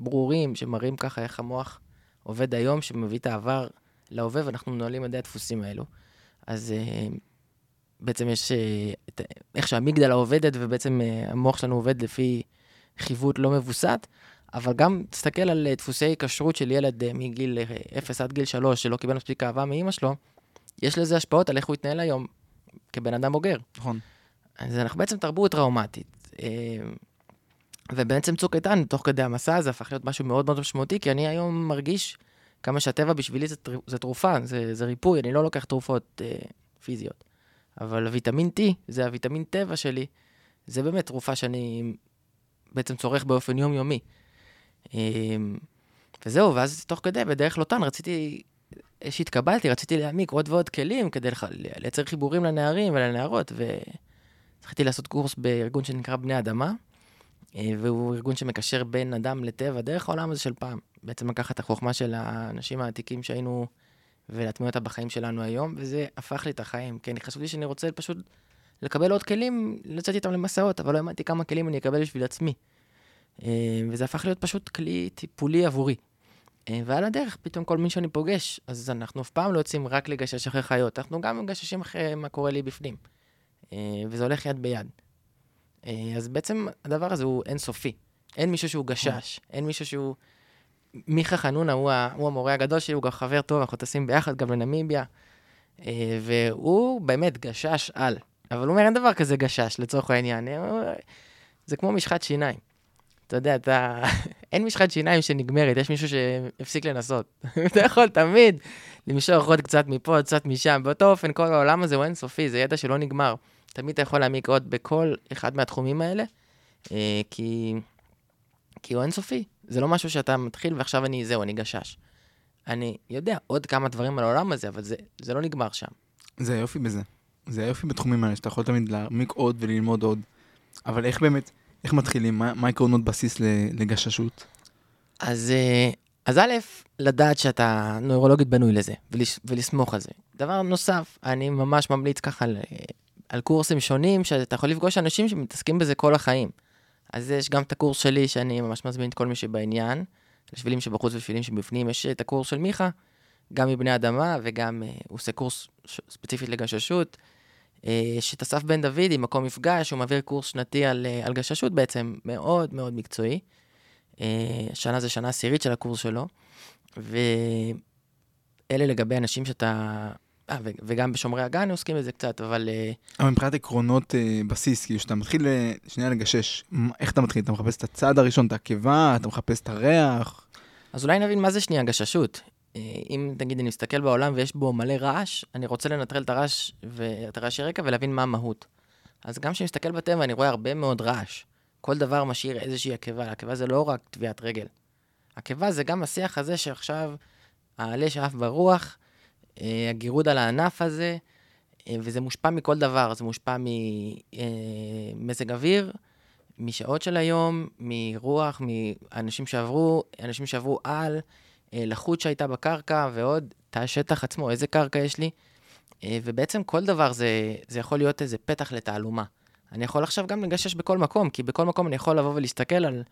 ברורים שמראים ככה איך המוח עובד היום, שמביא את העבר להווה, ואנחנו מנוהלים על ידי הדפוסים האלו. אז אה, בעצם יש אה, את, איך שהמגדלה עובדת, ובעצם אה, המוח שלנו עובד לפי חיווט לא מבוסת, אבל גם תסתכל על דפוסי כשרות של ילד מגיל אה, 0 עד גיל 3, שלא קיבל מספיק אהבה מאימא שלו, יש לזה השפעות על איך הוא יתנהל היום כבן אדם בוגר. נכון. אז אנחנו בעצם תרבות טראומטית. ובעצם צוק איתן, תוך כדי המסע הזה, הפך להיות משהו מאוד מאוד משמעותי, כי אני היום מרגיש כמה שהטבע בשבילי זה, זה תרופה, זה, זה ריפוי, אני לא לוקח תרופות אה, פיזיות. אבל הוויטמין T, זה הוויטמין טבע שלי, זה באמת תרופה שאני בעצם צורך באופן יומיומי. אה, וזהו, ואז תוך כדי, בדרך לוטן, רציתי, שהתקבלתי, רציתי להעמיק עוד ועוד כלים כדי לח- לייצר חיבורים לנערים ולנערות, וזכיתי לעשות קורס בארגון שנקרא בני אדמה, והוא ארגון שמקשר בין אדם לטבע דרך העולם הזה של פעם. בעצם לקחת את החוכמה של האנשים העתיקים שהיינו, ולהטמיע אותה בחיים שלנו היום, וזה הפך לי את החיים, אני חשבתי שאני רוצה פשוט לקבל עוד כלים, לצאת איתם למסעות, אבל לא האמנתי כמה כלים אני אקבל בשביל עצמי. אה, וזה הפך להיות פשוט כלי טיפולי עבורי. אה, ועל הדרך, פתאום כל מי שאני פוגש, אז אנחנו אף פעם לא יוצאים רק לגשש אחרי חיות, אנחנו גם מגששים אחרי מה קורה לי בפנים. אה, וזה הולך יד ביד. אה, אז בעצם הדבר הזה הוא אינסופי. אין מישהו שהוא גשש, אין מישהו שהוא... מיכה חנונה הוא, ה... הוא המורה הגדול שלי, הוא גם חבר טוב, אנחנו טסים ביחד גם לנמיביה. אה, והוא באמת גשש על. אבל הוא אומר, אין דבר כזה גשש, לצורך העניין. אה, זה כמו משחת שיניים. אתה יודע, אתה... אין משחת שיניים שנגמרת, יש מישהו שהפסיק לנסות. אתה יכול תמיד למשוך עוד קצת מפה, עוד קצת משם. באותו אופן, כל העולם הזה הוא אינסופי, זה ידע שלא נגמר. תמיד אתה יכול להעמיק עוד בכל אחד מהתחומים האלה, אה, כי... כי הוא אינסופי. זה לא משהו שאתה מתחיל ועכשיו אני, זהו, אני גשש. אני יודע עוד כמה דברים על העולם הזה, אבל זה, זה לא נגמר שם. זה היופי בזה. זה היופי בתחומים האלה, שאתה יכול תמיד להעמיק עוד וללמוד עוד. אבל איך באמת, איך מתחילים? מה עקרונות בסיס לגששות? אז, אה, אז א', לדעת שאתה נוירולוגית בנוי לזה, ולש, ולסמוך על זה. דבר נוסף, אני ממש ממליץ ככה על, קורסים שונים, שאתה יכול לפגוש אנשים שמתעסקים בזה כל החיים. אז יש גם את הקורס שלי, שאני ממש מזמין את כל מי שבעניין, לשבילים שבחוץ ושבילים שבפנים, יש את הקורס של מיכה, גם מבני אדמה, וגם אה, הוא עושה קורס ש- ספציפית לגששות. אה, יש את אסף בן דוד עם מקום מפגש, הוא מעביר קורס שנתי על, אה, על גששות בעצם, מאוד מאוד מקצועי. אה, השנה זה שנה עשירית של הקורס שלו, ואלה לגבי אנשים שאתה... אה, וגם בשומרי הגן עוסקים בזה קצת, אבל אה, אבל מבחינת עקרונות אה, בסיס, כאילו שאתה מתחיל שנייה לגשש, איך אתה מתחיל? אתה מחפש את הצעד הראשון, את העקבה, אתה מחפש את הריח? אז אולי נבין מה זה שנייה גששות. אם נגיד אני מסתכל בעולם ויש בו מלא רעש, אני רוצה לנטרל את הרעש ואת הרעשי רקע ולהבין מה המהות. אז גם כשאני מסתכל בטבע אני רואה הרבה מאוד רעש. כל דבר משאיר איזושהי עקבה, עקבה זה לא רק טביעת רגל. עקבה זה גם השיח הזה שעכשיו העלה שעף ברוח, הגירוד על הענף הזה, אה, וזה מושפע מכל דבר, זה מושפע ממזג אוויר, משעות של היום, מרוח, מאנשים שעברו, אנשים שעברו על, אה, לחות שהייתה בקרקע, ועוד תא השטח עצמו, איזה קרקע יש לי. אה, ובעצם כל דבר זה, זה יכול להיות איזה פתח לתעלומה. אני יכול עכשיו גם לגשש בכל מקום, כי בכל מקום אני יכול לבוא ולהסתכל על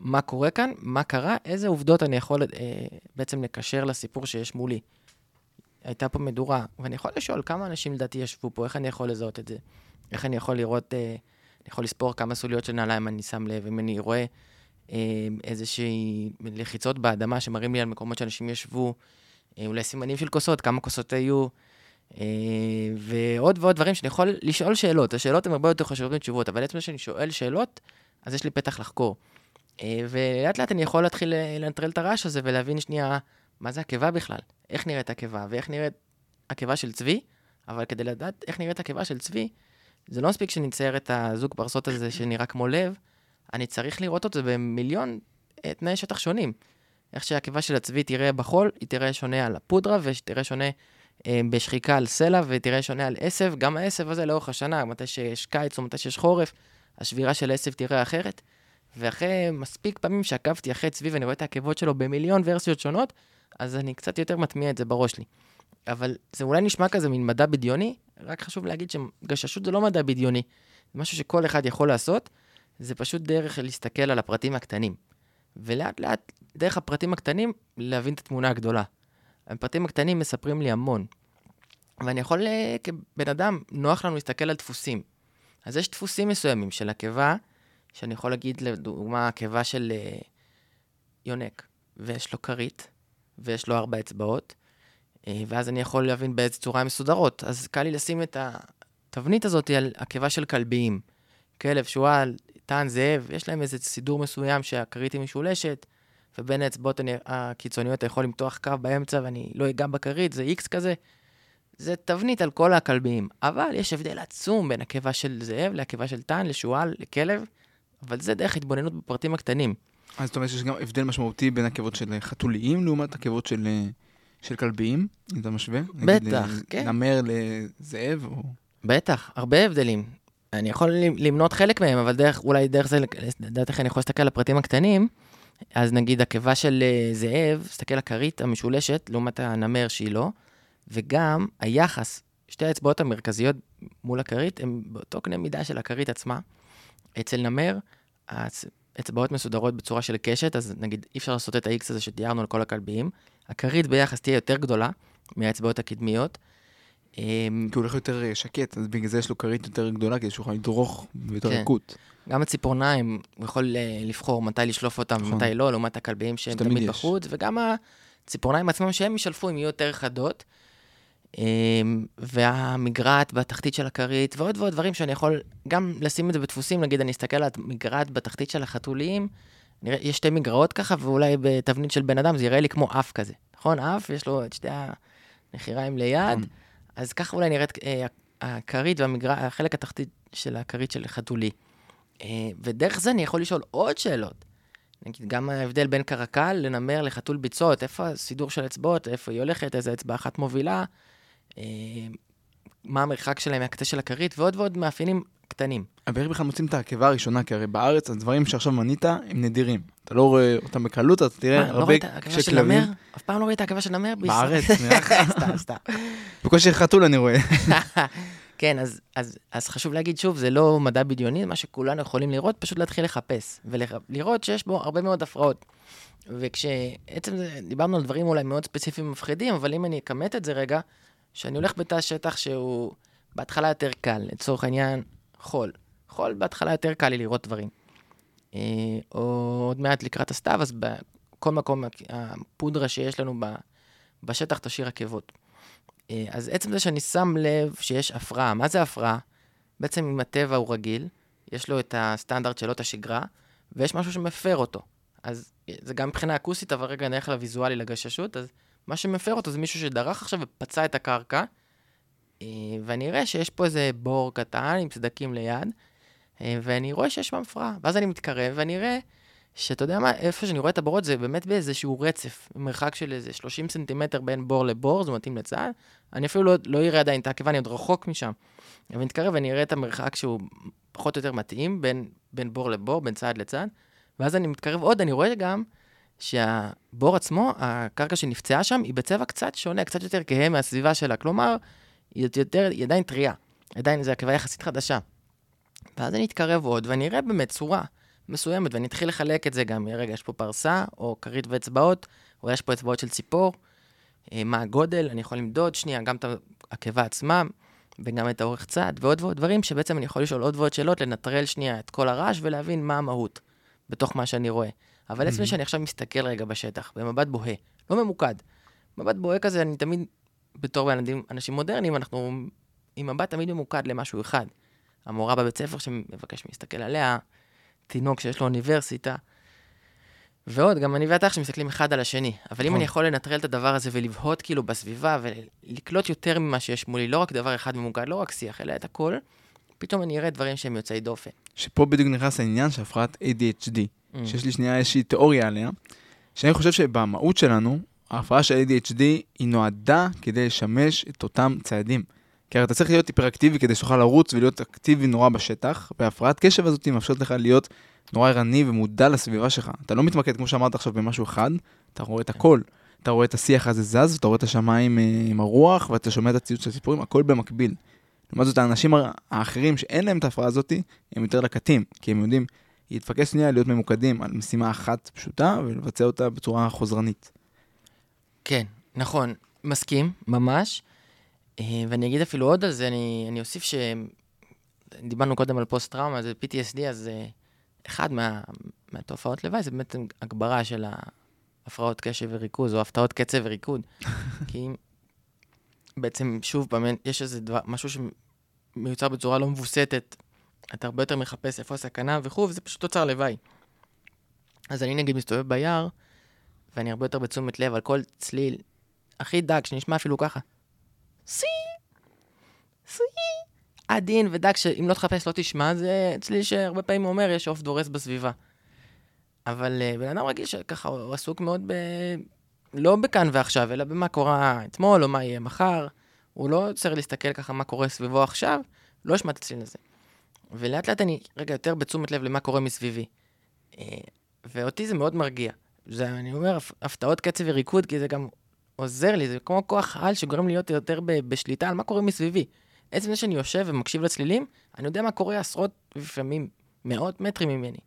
מה קורה כאן, מה קרה, איזה עובדות אני יכול אה, בעצם לקשר לסיפור שיש מולי. הייתה פה מדורה, ואני יכול לשאול כמה אנשים לדעתי ישבו פה, איך אני יכול לזהות את זה? איך אני יכול לראות, אה, אני יכול לספור כמה סוליות של נעליים אני שם לב, אם אני רואה אה, איזושהי לחיצות באדמה שמראים לי על מקומות שאנשים ישבו, אה, אולי סימנים של כוסות, כמה כוסות היו, אה, ועוד ועוד דברים שאני יכול לשאול שאלות. השאלות הן הרבה יותר חשובות מתשובות, אבל עצם שאני שואל שאלות, אז יש לי פתח לחקור. אה, ולאט לאט אני יכול להתחיל אה, לנטרל את הרעש הזה ולהבין שנייה מה זה עקבה בכלל, איך נראית עקבה ואיך נראית עקבה של צבי, אבל כדי לדעת איך נראית עקבה של צבי, זה לא מספיק שנצייר את הזוג פרסות הזה שנראה כמו לב, אני צריך לראות אותו במיליון אה, תנאי שטח שונים. איך שהעקבה של הצבי תראה בחול, היא תראה שונה על הפודרה, ותראה שונה אה, בשחיקה על סלע, ותראה שונה על עשב. גם העשב הזה לאורך השנה, מתי שיש קיץ או מתי שיש חורף, השבירה של העשב תראה אחרת. ואחרי מספיק פעמים שעקבתי אחרי צבי ואני רואה את העקבות שלו במיליון ורסיות שונות, אז אני קצת יותר מטמיע את זה בראש שלי. אבל זה אולי נשמע כזה מין מדע בדיוני, רק חשוב להגיד שגששות זה לא מדע בדיוני, זה משהו שכל אחד יכול לעשות, זה פשוט דרך להסתכל על הפרטים הקטנים. ולאט לאט, דרך הפרטים הקטנים, להבין את התמונה הגדולה. הפרטים הקטנים מספרים לי המון. ואני יכול, אה, כבן אדם, נוח לנו להסתכל על דפוסים. אז יש דפוסים מסוימים של הקיבה, שאני יכול להגיד, לדוגמה, הקיבה של אה, יונק, ויש לו כרית, ויש לו ארבע אצבעות, אה, ואז אני יכול להבין באיזה צורה הן מסודרות. אז קל לי לשים את התבנית הזאת על הקיבה של כלביים. כלב, שועל, טען, זאב, יש להם איזה סידור מסוים שהכרית היא משולשת, ובין האצבעות הקיצוניות אתה יכול למתוח קו באמצע ואני לא אגע בכרית, זה איקס כזה. זה תבנית על כל הכלביים. אבל יש הבדל עצום בין הקיבה של זאב לקיבה של טען, לשועל, לכלב, אבל זה דרך התבוננות בפרטים הקטנים. אז זאת אומרת שיש גם הבדל משמעותי בין עקבות של חתוליים לעומת עקבות של, של כלביים, אם אתה משווה? בטח, נגיד, כן. נמר לזאב או... בטח, הרבה הבדלים. אני יכול למנות חלק מהם, אבל דרך, אולי דרך זה, לדעתך אני יכול להסתכל על הפרטים הקטנים. אז נגיד הקיבה של אה, זאב, תסתכל על הכרית המשולשת, לעומת הנמר שהיא לא, וגם היחס, שתי האצבעות המרכזיות מול הכרית, הן באותו קנה מידה של הכרית עצמה. אצל נמר, האצבעות מסודרות בצורה של קשת, אז נגיד אי אפשר לעשות את ה-X הזה שתיארנו על כל הכלביים. הכרית ביחס תהיה יותר גדולה מהאצבעות הקדמיות. אמ, כי הוא הולך יותר אה, שקט, אז בגלל זה יש לו כרית יותר גדולה, כדי שהוא יכול לדרוך ביותר כן. יקוט. גם הציפורניים, הוא יכול אה, לבחור מתי לשלוף אותם ומתי נכון. לא, לעומת הכלביים שהם תמיד. בחוץ, וגם הציפורניים עצמם שהם ישלפו, הם יהיו יותר חדות. אמ, והמגרעת בתחתית של הכרית, ועוד ועוד דברים שאני יכול גם לשים את זה בדפוסים, נגיד אני אסתכל על המגרעת בתחתית של החתוליים, נראה, יש שתי מגרעות ככה, ואולי בתבנית של בן אדם זה יראה לי כמו אף כזה, נכון? אף, יש לו את שתי הנחיריים ליד, נכון. אז ככה אולי נראית אה, הכרית והחלק התחתית של הכרית של חתולי. אה, ודרך זה אני יכול לשאול עוד שאלות. נגיד, גם ההבדל בין קרקל לנמר לחתול ביצות, איפה הסידור של אצבעות, איפה היא הולכת, איזה אצבע אחת מובילה, מה המרחק שלהם מהקצה של הכרית, ועוד ועוד מאפיינים קטנים. אבל איך בכלל מוצאים את העקבה הראשונה? כי הרי בארץ הדברים שעכשיו מנית הם נדירים. אתה לא רואה אותם בקלות, אתה תראה לא הרבה כשכלבים... אף פעם לא ראית עקבה של נמר? בארץ, נראה לך. סתם, סתם. בקושי חתול אני רואה. כן, אז, אז, אז חשוב להגיד שוב, זה לא מדע בדיוני, מה שכולנו יכולים לראות, פשוט להתחיל לחפש, ולראות שיש בו הרבה מאוד הפרעות. וכשעצם זה, דיברנו על דברים אולי מאוד ספציפיים ומפחידים, אבל אם אני אכמת את זה רגע, שאני הולך בתא שטח שהוא בהתחלה יותר קל, לצורך העניין, חול. חול בהתחלה יותר קל לי לראות דברים. אה, או עוד מעט לקראת הסתיו, אז בכל מקום הפודרה שיש לנו בשטח תשאיר עקבות. אה, אז עצם זה שאני שם לב שיש הפרעה, מה זה הפרעה? בעצם אם הטבע הוא רגיל, יש לו את הסטנדרט שלו, את השגרה, ויש משהו שמפר אותו. אז זה גם מבחינה אקוסטית, אבל רגע נלך לוויזואלי, לגששות, אז מה שמפר אותו זה מישהו שדרך עכשיו ופצע את הקרקע, אה, ואני אראה שיש פה איזה בור קטן עם סדקים ליד, אה, ואני רואה שיש שם הפרעה. ואז אני מתקרב ואני אראה שאתה יודע מה, איפה שאני רואה את הבורות זה באמת באיזשהו רצף, מרחק של איזה 30 סנטימטר בין בור לבור, זה מתאים לצה"ל. אני אפילו לא, לא אראה עדיין את העקבה, אני עוד רחוק משם. אבל אני אתקרב ואני אראה את המרחק שהוא פחות או יותר מתאים בין, בין בור לבור, בין צד לצד. ואז אני מתקרב עוד, אני רואה גם שהבור עצמו, הקרקע שנפצעה שם, היא בצבע קצת שונה, קצת יותר כהה מהסביבה שלה. כלומר, היא, יותר, היא עדיין טריה. עדיין זו עקבה יחסית חדשה. ואז אני אתקרב עוד, ואני אראה באמת צורה. מסוימת, ואני אתחיל לחלק את זה גם, רגע, יש פה פרסה, או כרית ואצבעות, או יש פה אצבעות של ציפור, אה, מה הגודל, אני יכול למדוד, שנייה, גם את העקבה עצמה, וגם את האורך צד, ועוד ועוד דברים שבעצם אני יכול לשאול עוד ועוד שאלות, לנטרל שנייה את כל הרעש ולהבין מה המהות בתוך מה שאני רואה. אבל עצמי שאני עכשיו מסתכל רגע בשטח, במבט בוהה, לא ממוקד. מבט בוהה כזה, אני תמיד, בתור אנשים, אנשים מודרניים, אנחנו עם מבט תמיד ממוקד למשהו אחד. המורה בבית ספר שמבקש להסתכל עליה, תינוק שיש לו אוניברסיטה. ועוד, גם אני ואתה עכשיו מסתכלים אחד על השני. אבל אם נכון. אני יכול לנטרל את הדבר הזה ולבהות כאילו בסביבה ולקלוט יותר ממה שיש מולי, לא רק דבר אחד ממוגד, לא רק שיח, אלא את הכל, פתאום אני אראה דברים שהם יוצאי דופן. שפה בדיוק נכנס העניין של הפרעת ADHD, mm. שיש לי שנייה איזושהי תיאוריה עליה, שאני חושב שבמהות שלנו, ההפרעה של ADHD היא נועדה כדי לשמש את אותם צעדים. כי הרי אתה צריך להיות היפראקטיבי כדי שתוכל לרוץ ולהיות אקטיבי נורא בשטח, והפרעת קשב הזאת מאפשרת לך להיות נורא ערני ומודע לסביבה שלך. אתה לא מתמקד, כמו שאמרת עכשיו, במשהו אחד, אתה רואה את הכל. אתה רואה את השיח הזה זז, ואתה רואה את השמיים אה, עם הרוח, ואתה שומע את הציוץ של הסיפורים, הכל במקביל. לעומת זאת, האנשים האחרים שאין להם את ההפרעה הזאת, הם יותר לקטים, כי הם יודעים להתפקס שנייה, להיות ממוקדים על משימה אחת פשוטה, ולבצע אותה בצורה חוזרנית. כן, נכון. מסכים, ממש. אה, ואני אגיד אפילו עוד על זה, אני, אני אוסיף ש... דיברנו קודם על פוסט-טראומה, זה PTSD, אז אה, אחד מה, מהתופעות לוואי זה באמת הגברה של ההפרעות קשב וריכוז, או הפתעות קצב וריקוד. כי בעצם, שוב פעם, יש איזה דבר, משהו שמיוצר בצורה לא מבוסתת, אתה הרבה יותר מחפש איפה הסכנה וכו', וזה פשוט תוצר לוואי. אז אני נגיד מסתובב ביער, ואני הרבה יותר בתשומת לב על כל צליל הכי דק, שנשמע אפילו ככה. סי, סי. עדין ודק, שאם לא תחפש לא תשמע, זה צליל שהרבה פעמים אומר, יש עוף דורס בסביבה. אבל uh, בן אדם רגיל שככה, הוא עסוק מאוד ב... לא בכאן ועכשיו, אלא במה קורה אתמול, או מה יהיה מחר. הוא לא צריך להסתכל ככה מה קורה סביבו עכשיו, לא אשמע את הצליל הזה. ולאט לאט אני רגע יותר בתשומת לב למה קורה מסביבי. Uh, ואותי זה מאוד מרגיע. זה, אני אומר, הפתעות קצב וריקוד, כי זה גם עוזר לי, זה כמו כוח על שגורם לי להיות יותר בשליטה על מה קורה מסביבי. עצם זה שאני יושב ומקשיב לצלילים, אני יודע מה קורה עשרות, לפעמים מאות מטרים ממני.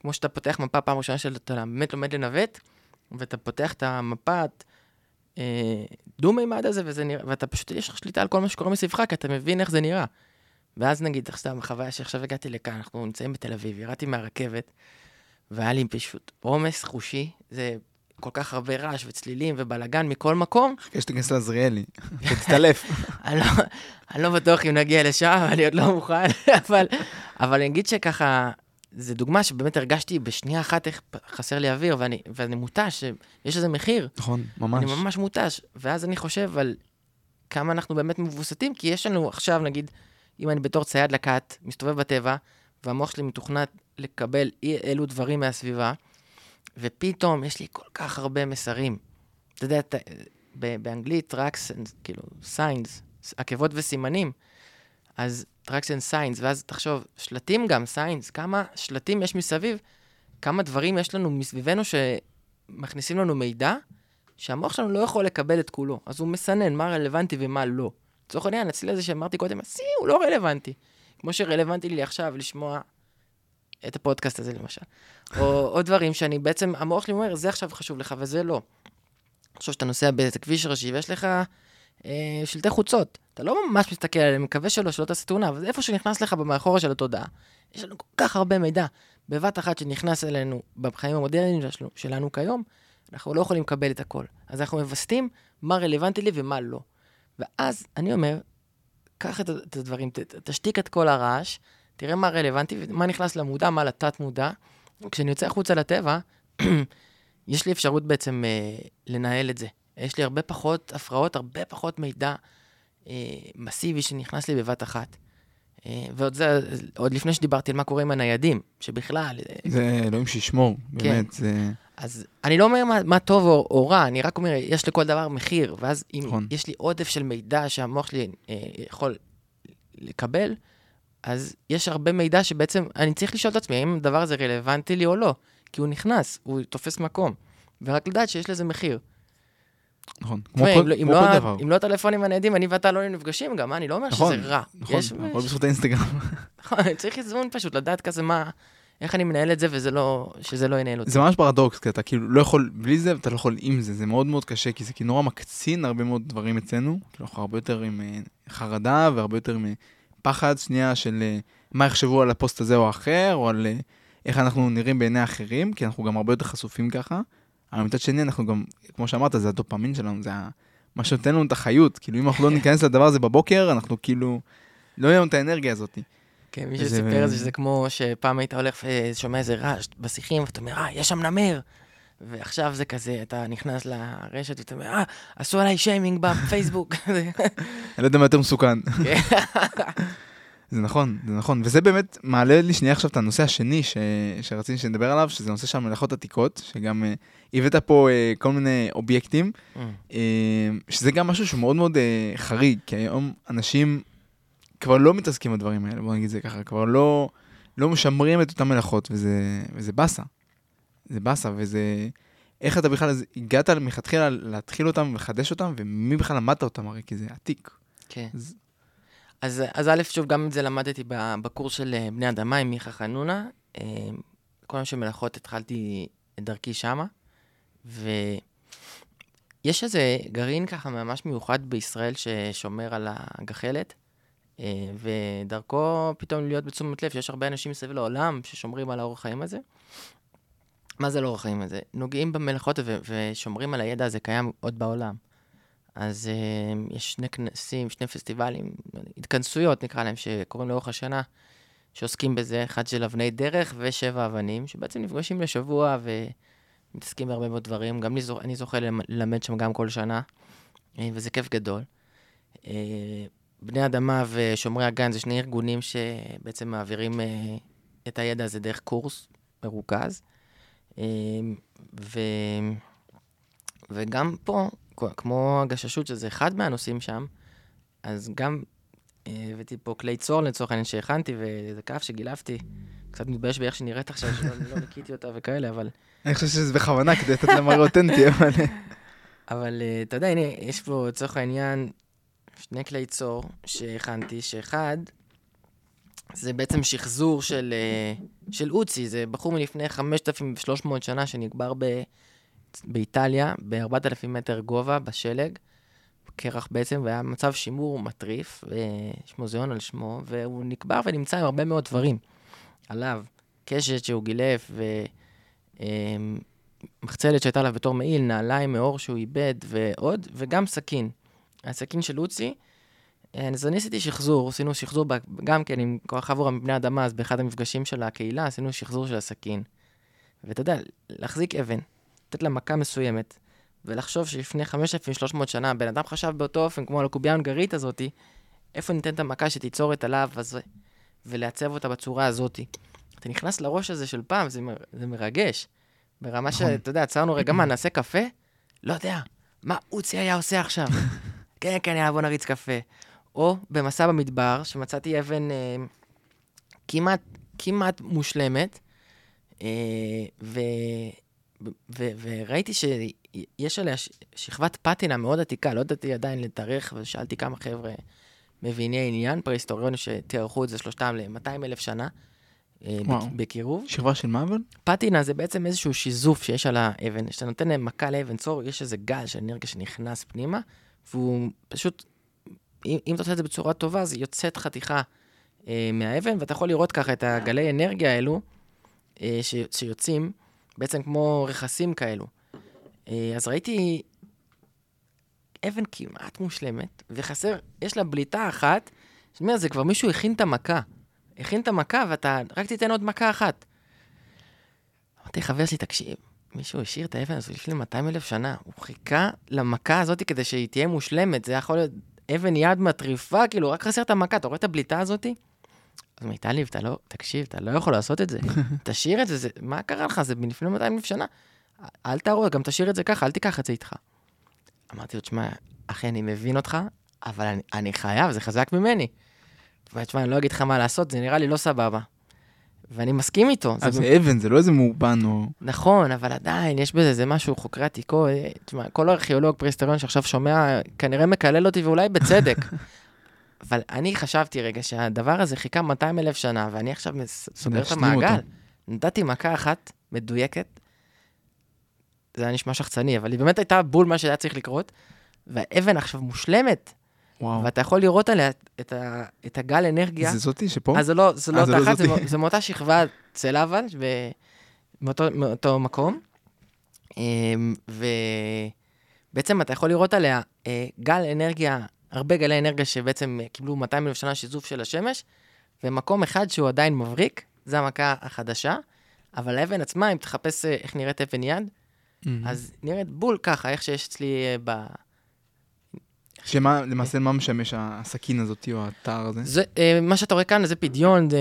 כמו שאתה פותח מפה פעם ראשונה שאתה באמת לומד לנווט, ואתה פותח את המפת אה, דו-מימד הזה, וזה נראה, ואתה פשוט, יש לך שליטה על כל מה שקורה מסביבך, כי אתה מבין איך זה נראה. ואז נגיד, סתם, חוויה שעכשיו הגעתי לכאן, אנחנו נמצאים בתל אביב, ירדתי מהרכבת, והיה לי פשוט עומס חושי, זה כל כך הרבה רעש וצלילים ובלאגן מכל מקום. חכה שתיכנס לעזריאלי, תתעלף. לא, אני לא בטוח אם נגיע לשם, אני עוד לא מוכן, אבל, אבל אני אגיד שככה, זו דוגמה שבאמת הרגשתי בשנייה אחת איך חסר לי אוויר, ואני, ואני מותש, יש לזה מחיר. נכון, ממש. אני ממש מותש, ואז אני חושב על כמה אנחנו באמת מבוסתים, כי יש לנו עכשיו, נגיד, אם אני בתור צייד לקט, מסתובב בטבע, והמוח שלי מתוכנת לקבל אי אלו דברים מהסביבה, ופתאום יש לי כל כך הרבה מסרים. אתה יודע, אתה, באנגלית tracks, כאילו, signs, עקבות וסימנים, אז tracks and signs, ואז תחשוב, שלטים גם, signs, כמה שלטים יש מסביב, כמה דברים יש לנו מסביבנו שמכניסים לנו מידע, שהמוח שלנו לא יכול לקבל את כולו. אז הוא מסנן מה רלוונטי ומה לא. לצורך העניין, אצלי הזה שאמרתי קודם, השיא הוא לא רלוונטי. כמו שרלוונטי לי עכשיו לשמוע את הפודקאסט הזה למשל. או עוד דברים שאני בעצם, המוח שלי אומר, זה עכשיו חשוב לך וזה לא. עכשיו שאתה נוסע באיזה כביש ראשי ויש לך אה, שלטי חוצות, אתה לא ממש מסתכל עליהם, מקווה שלא, שלא תעשה תאונה, אבל איפה שנכנס לך במאחורה של התודעה. יש לנו כל כך הרבה מידע בבת אחת שנכנס אלינו בחיים המודרניים שלנו, שלנו כיום, אנחנו לא יכולים לקבל את הכל. אז אנחנו מווסתים מה רלוונטי לי ומה לא. ואז אני אומר, קח את הדברים, תשתיק את כל הרעש, תראה מה רלוונטי ומה נכנס למודע, מה לתת-מודע. כשאני יוצא החוצה לטבע, יש לי אפשרות בעצם אה, לנהל את זה. יש לי הרבה פחות הפרעות, הרבה פחות מידע אה, מסיבי שנכנס לי בבת אחת. אה, ועוד זה, עוד לפני שדיברתי על מה קורה עם הניידים, שבכלל... אה, זה אלוהים שישמור, כן. באמת, זה... אז אני לא אומר מה, מה טוב או, או רע, אני רק אומר, יש לכל דבר מחיר, ואז אם נכון. יש לי עודף של מידע שהמוח שלי אה, יכול לקבל, אז יש הרבה מידע שבעצם אני צריך לשאול את עצמי, האם הדבר הזה רלוונטי לי או לא, כי הוא נכנס, הוא תופס מקום, ורק לדעת שיש לזה מחיר. נכון, כמו כל, לא- כמו כל דבר. אם לא הטלפונים הניידים, אני ואתה לא נפגשים גם, אני לא אומר נכון, שזה רע. נכון, הכל בזכות האינסטגרם. נכון, צריך איזון פשוט, לדעת כזה מה, איך אני מנהל את זה, וזה לא, שזה לא ינהל אותי. זה ממש פרדוקס, כי אתה כאילו לא יכול בלי זה, ואתה לא יכול עם זה, זה מאוד מאוד קשה, כי זה כאילו נורא מקצין הרבה מאוד דברים אצלנו, כאילו אנחנו הרבה יותר עם אה, חרדה, והרבה יותר עם פחד שנייה של אה, מה יחשבו על הפוסט הזה או האחר, או על אה, איך אנחנו נראים בעיני אחרים, כי אנחנו גם הרבה יותר חשופים ככה. אבל מצד שני, אנחנו גם, כמו שאמרת, זה הדופמין שלנו, זה מה שנותן לנו את החיות. כאילו, אם אנחנו לא ניכנס לדבר הזה בבוקר, אנחנו כאילו, לא יהיה לנו את האנרגיה הזאת. כן, מי שסיפר את זה, שזה כמו שפעם היית הולך ושומע איזה רעש בשיחים, ואתה אומר, אה, יש שם נמר. ועכשיו זה כזה, אתה נכנס לרשת ואתה אומר, אה, עשו עליי שיימינג בפייסבוק. אני לא יודע מה יותר מסוכן. כן. זה נכון, זה נכון, וזה באמת מעלה לי שנייה עכשיו את הנושא השני ש... שרציתי שנדבר עליו, שזה נושא של מלאכות עתיקות, שגם uh, הבאת פה uh, כל מיני אובייקטים, mm. uh, שזה גם משהו שהוא מאוד מאוד uh, חריג, כי היום אנשים כבר לא מתעסקים בדברים האלה, בוא נגיד זה ככה, כבר לא, לא משמרים את אותן מלאכות, וזה, וזה באסה. זה באסה, וזה... איך אתה בכלל הגעת מלכתחילה להתחיל אותם ולחדש אותם, ומי בכלל למדת אותם הרי, כי זה עתיק. כן. אז... אז, אז א', שוב, גם את זה למדתי בקורס של אה, בני אדמה עם מיכה חנונה. אה, כל יום של מלאכות התחלתי את דרכי שמה, יש איזה גרעין ככה ממש מיוחד בישראל ששומר על הגחלת, ודרכו פתאום להיות בתשומת לב שיש הרבה אנשים מסביב לעולם ששומרים על האורח חיים הזה. מה זה לא אורח חיים הזה? נוגעים במלאכות ושומרים על הידע הזה קיים עוד בעולם. אז uh, יש שני כנסים, שני פסטיבלים, התכנסויות נקרא להם, שקורים לאורך השנה, שעוסקים בזה, אחד של אבני דרך ושבע אבנים, שבעצם נפגשים לשבוע ומתעסקים בהרבה מאוד דברים. גם אני זוכה ללמד שם גם כל שנה, אה, וזה כיף גדול. אה, בני אדמה ושומרי הגן זה שני ארגונים שבעצם מעבירים את הידע הזה דרך קורס מרוכז. ו... וגם פה, כמו הגששות, שזה אחד מהנושאים שם, אז גם אה, הבאתי פה כלי צור לצורך העניין שהכנתי, וזה כף שגילפתי. קצת מתבייש באיך שנראית עכשיו, שלא לא ניקיתי אותה וכאלה, אבל... אני חושב שזה בכוונה כדי לתת לה מראה אותנטי, אבל... אבל אה, אתה יודע, הנה, יש פה לצורך העניין שני כלי צור שהכנתי, שאחד, זה בעצם שחזור של, אה, של אוצי, זה בחור מלפני 5,300 שנה שנקבר ב... באיטליה, ב-4,000 מטר גובה, בשלג, קרח בעצם, והיה מצב שימור מטריף, יש מוזיאון על שמו, והוא נקבר ונמצא עם הרבה מאוד דברים עליו. קשת שהוא גילף, ומחצלת שהייתה עליו בתור מעיל, נעליים מאור שהוא איבד, ועוד, וגם סכין. הסכין של לוצי. אז אני עשיתי שחזור, עשינו שחזור גם כן עם כוח עבור מבני אדמה, אז באחד המפגשים של הקהילה עשינו שחזור של הסכין. ואתה יודע, להחזיק אבן, לתת לה מכה מסוימת, ולחשוב שלפני 5,300 שנה בן אדם חשב באותו אופן, כמו על הקובייה ההונגרית הזאתי, איפה ניתן את המכה שתיצור את הלהב הזה, ולעצב אותה בצורה הזאתי. אתה נכנס לראש הזה של פעם, זה, מ... זה מרגש. ברמה נכון. שאתה יודע, עצרנו רגע, מה, נעשה קפה? לא יודע. מה אוצי היה עושה עכשיו? כן, כן, יאללה, בוא נריץ קפה. או במסע במדבר, שמצאתי אבן אה, כמעט, כמעט מושלמת, אה, ו... וראיתי שיש עליה שכבת פטינה מאוד עתיקה, לא ידעתי עדיין לתארך, ושאלתי כמה חבר'ה מביני עניין, פרה-היסטוריונים שתיארכו את זה שלושתם ל-200 אלף שנה. אה. בקירוב. שכבה של מה אבל? פטינה זה בעצם איזשהו שיזוף שיש על האבן. כשאתה נותן להם מכה לאבן צור, יש איזה גל של אנרגיה שנכנס פנימה, והוא פשוט, אם, אם אתה עושה את זה בצורה טובה, אז יוצאת חתיכה אה, מהאבן, ואתה יכול לראות ככה את הגלי אנרגיה האלו אה, ש, שיוצאים. בעצם כמו רכסים כאלו. אה, אז ראיתי אבן כמעט מושלמת, וחסר, יש לה בליטה אחת, זאת אומרת, זה כבר מישהו הכין את המכה. הכין את המכה, ואתה רק תיתן עוד מכה אחת. אמרתי, חבר שלי, תקשיב, מישהו השאיר את האבן הזו לפני 200 אלף שנה, הוא חיכה למכה הזאת כדי שהיא תהיה מושלמת, זה יכול להיות אבן יד מטריפה, כאילו, רק חסר את המכה, אתה רואה את הבליטה הזאתי? אז מיטלי, אתה לא, תקשיב, אתה לא יכול לעשות את זה. תשאיר את זה, זה, מה קרה לך? זה מלפני 200 אלף שנה. אל תהרוג, גם תשאיר את זה ככה, אל תיקח את זה איתך. אמרתי לו, תשמע, אחי, אני מבין אותך, אבל אני, אני חייב, זה חזק ממני. תשמע, אני לא אגיד לך מה לעשות, זה נראה לי לא סבבה. ואני מסכים איתו. אז זה, זה אבן, זה לא איזה מאובן או... נכון, אבל עדיין, יש בזה, זה משהו, חוקרי עתיקו, תשמע, כל ארכיאולוג פרהיסטוריון שעכשיו שומע, כנראה מקלל אותי, ואולי בצדק. אבל אני חשבתי רגע שהדבר הזה חיכה 200 אלף שנה, ואני עכשיו סוגר את המעגל. אותו. נתתי מכה אחת מדויקת, זה היה נשמע שחצני, אבל היא באמת הייתה בול מה שהיה צריך לקרות, והאבן עכשיו מושלמת. וואו. ואתה יכול לראות עליה את, ה, את הגל אנרגיה. זה זאתי שפה? אז זה לא, זה לא אותה לא אחת, זה, זה מאותה שכבה צלע אבל, מאותו, מאותו מקום. אמ, ובעצם אתה יכול לראות עליה אה, גל אנרגיה הרבה גלי אנרגיה שבעצם קיבלו 200 אלף שנה שיזוף של השמש, ומקום אחד שהוא עדיין מבריק, זה המכה החדשה, אבל האבן עצמה, אם תחפש אה, איך נראית אבן יד, mm-hmm. אז נראית בול ככה, איך שיש אצלי אה, ב... שמה, למעשה, מה משמש הסכין הזאת או האתר הזה? זה, אה, מה שאתה רואה כאן זה פדיון, זה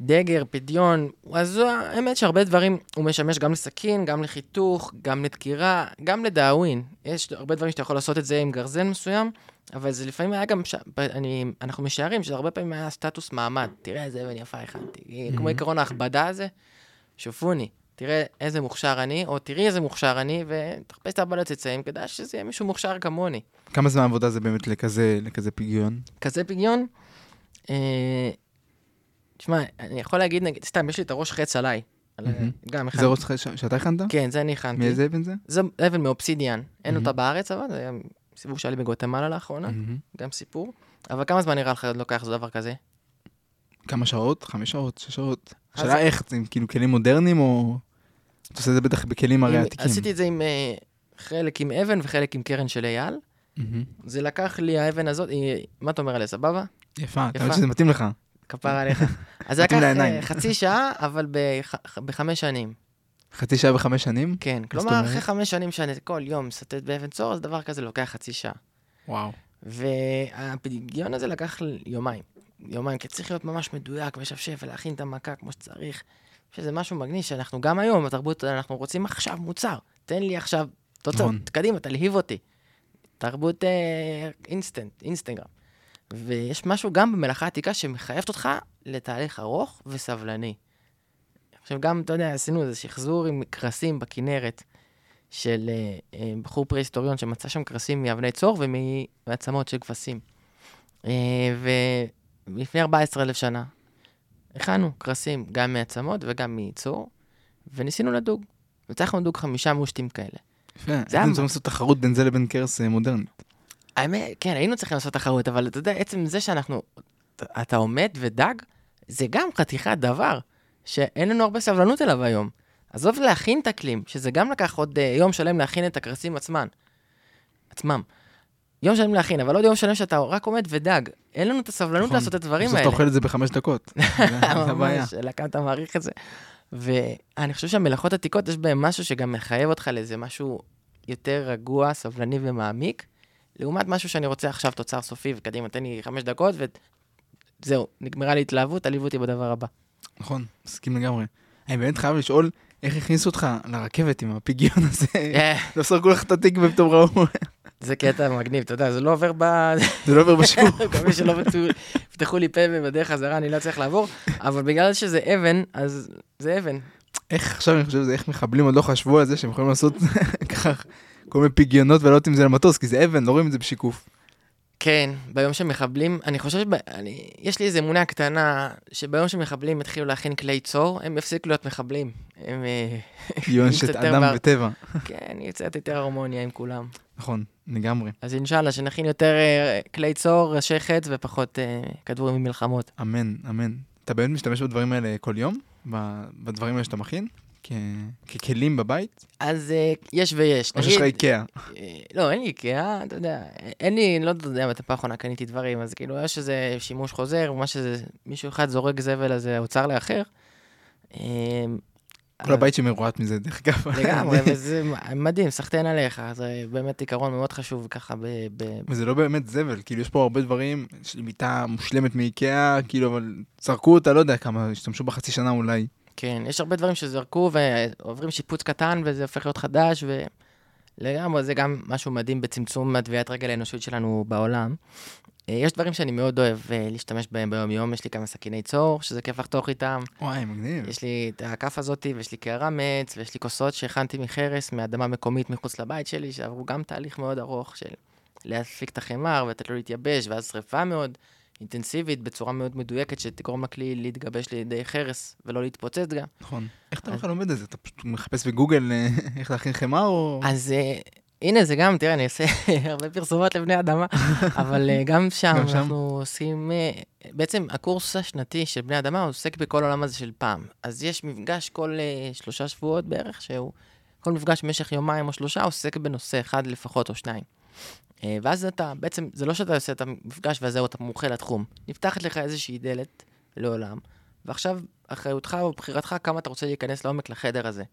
דגר, פדיון. אז האמת שהרבה דברים, הוא משמש גם לסכין, גם לחיתוך, גם לדקירה, גם לדאווין. יש הרבה דברים שאתה יכול לעשות את זה עם גרזן מסוים, אבל זה לפעמים היה גם, ש... אני, אנחנו משערים שזה הרבה פעמים היה סטטוס מעמד. תראה איזה אבן יפה הכנתי. Mm-hmm. כמו עקרון ההכבדה הזה, שופוני. תראה איזה מוכשר אני, או תראי איזה מוכשר אני, ותחפש את הבעלי צאצאים, כדאי שזה יהיה מישהו מוכשר כמוני. כמה זמן עבודה זה באמת לכזה, לכזה פגיון? כזה פגיון? אה, תשמע, אני יכול להגיד, נגיד, סתם, יש לי את הראש חץ עליי. על- מהמם. גם זה הכנתי. רוץ ש- שאתה הכנת? כן, זה אני הכנתי. מאיזה אבן זה? זה אבן מאובסידיאן. אין מהמם. אותה בארץ, אבל זה היה סיבוב שהיה לי בגואטמלה לאחרונה, מהמם. גם סיפור. אבל כמה זמן נראה לך לוקח דבר כזה? כמה שעות? חמש שעות? שש שעות? השאלה איך, זה כאילו כלים מודרניים או... אתה עושה את זה בטח בכלים הרי עתיקים. עשיתי את זה עם אה, חלק עם אבן וחלק עם קרן של אייל. זה לקח לי האבן הזאת, מה אתה אומר עליה, סבבה? יפה, אתה. יודע שזה מתאים לך. כפרה עליך. אז זה לקח. אה, חצי שעה, אבל בח- בחמש שנים. חצי שעה וחמש שנים? כן, כלומר? אחרי חמש שנים שאני כל יום מסטט באבן צור, אז דבר כזה לוקח חצי שעה. וואו. והפדיון הזה לקח יומיים. יומיים, כי צריך להיות ממש מדויק, משפשף ולהכין את המכה כמו שצריך. שזה משהו מגניב שאנחנו גם היום, בתרבות, אנחנו רוצים עכשיו מוצר. תן לי עכשיו תוצאות, נכון. קדימה, תלהיב אותי. תרבות אה, אינסטנט, אינסטגרם. ויש משהו גם במלאכה העתיקה שמחייבת אותך לתהליך ארוך וסבלני. עכשיו גם, אתה יודע, עשינו איזה שחזור עם קרסים בכנרת של אה, אה, בחור פרה-היסטוריון שמצא שם קרסים מאבני צור ומעצמות של כבשים. אה, ולפני 14,000 שנה הכנו קרסים גם מעצמות וגם מצור, וניסינו לדוג. וצריכנו לדוג חמישה מושטים כאלה. יפה. הייתם המ- צריכים לעשות תחרות בין זה לבין קרס אה, מודרני. האמת, כן, היינו צריכים לעשות תחרות, אבל אתה יודע, עצם זה שאנחנו, אתה- עומד ודג, זה גם חתיכת דבר, שאין לנו הרבה סבלנות אליו היום. עזוב להכין את הכלים, שזה גם לקח עוד uh, יום שלם להכין את הקרסים עצמן. עצמם. יום שלם להכין, אבל עוד יום שלם שאתה רק עומד ודג. אין לנו את הסבלנות נכון. לעשות את הדברים בסוף האלה. אתה אוכל את זה בחמש דקות. זה הבעיה. ממש, כמה אתה מעריך את זה. ואני חושב שהמלאכות עתיקות, יש בהן משהו שגם מחייב אותך לאיזה משהו יותר רגוע, סבלני ומעמיק, לעומת משהו שאני רוצה עכשיו תוצר סופי, וקדימה, תן לי חמש דקות, וזהו, נגמרה לי התלהבות, תעליבו אותי בדבר הבא. נכון, מסכים לגמרי. אני באמת חייב לשאול, איך הכניסו אותך לרכבת עם הפיגיון הזה? לא סרקו לך את התיק ופתאום ראו, זה קטע מגניב, אתה יודע, זה לא עובר ב... זה לא עובר בשיעור. מקווה שלא פתחו- יפתחו לי פה ובדרך חזרה אני לא צריך לעבור, אבל בגלל שזה אבן, אז זה אבן. איך עכשיו אני חושב על זה, איך מחבלים עוד לא חשבו על זה שהם יכולים לעשות ככה כל מיני פיגיונות ולעלות עם זה למטוס, כי זה אבן, לא רואים את זה בשיקוף. כן, ביום שמחבלים, אני חושב, שב, אני, יש לי איזו אמונה קטנה, שביום שמחבלים יתחילו להכין כלי צור, הם יפסיקו להיות מחבלים. הם, אה, קצת של אדם וטבע. כן, קצת יותר הרמוניה עם כולם. נכון, לגמרי. אז אינשאללה, שנכין יותר אה, כלי צור, ראשי חץ ופחות אה, כדורים ממלחמות. אמן, אמן. אתה באמת משתמש בדברים האלה כל יום? בדברים האלה שאתה מכין? כ- ככלים בבית? אז אה, יש ויש. או שיש לך איקאה? אה, לא, אין לי איקאה, אתה יודע, אין לי, לא יודע מתי פעם אחרונה קניתי דברים, אז כאילו, יש איזה שימוש חוזר, מה שזה, מישהו אחד זורק זבל, אז זה אוצר לאחר. אה, כל הבית שמרועט מזה, דרך אגב. לגמרי, וזה מדהים, סחטיין עליך, זה באמת עיקרון מאוד חשוב ככה ב... וזה לא באמת זבל, כאילו יש פה הרבה דברים, יש לי מיטה מושלמת מאיקאה, כאילו, אבל זרקו אותה, לא יודע כמה, השתמשו בחצי שנה אולי. כן, יש הרבה דברים שזרקו ועוברים שיפוץ קטן וזה הופך להיות חדש, ולגמרי, זה גם משהו מדהים בצמצום הטביעת רגל האנושית שלנו בעולם. אה, יש דברים שאני מאוד אוהב אה, להשתמש בהם ביום-יום, יש לי כמה סכיני צור, שזה כיף לחתוך איתם. וואי, מגניב. יש לי את הכף הזאתי, ויש לי קערה מעץ, ויש לי כוסות שהכנתי מחרס, מאדמה מקומית מחוץ לבית שלי, שעברו גם תהליך מאוד ארוך של להפיק את החמר ולתת לו להתייבש, ואז שריפה מאוד אינטנסיבית, בצורה מאוד מדויקת, שתגרום לכלי להתגבש לידי חרס ולא להתפוצץ גם. נכון. איך אתה בכלל לומד את זה? אתה פשוט מחפש בגוגל אה, איך להכין חמר או... אז אה, הנה, זה גם, תראה, אני עושה הרבה פרסומות לבני אדמה, אבל אה, גם שם? אנחנו עושים, בעצם הקורס השנתי של בני אדמה עוסק בכל העולם הזה של פעם. אז יש מפגש כל שלושה שבועות בערך, שהוא, כל מפגש במשך יומיים או שלושה עוסק בנושא אחד לפחות או שניים. אה, ואז אתה, בעצם, זה לא שאתה עושה את המפגש וזהו, אתה מומחה לתחום. נפתחת לך איזושהי דלת לעולם, ועכשיו אחריותך או בחירתך כמה אתה רוצה להיכנס לעומק לחדר הזה.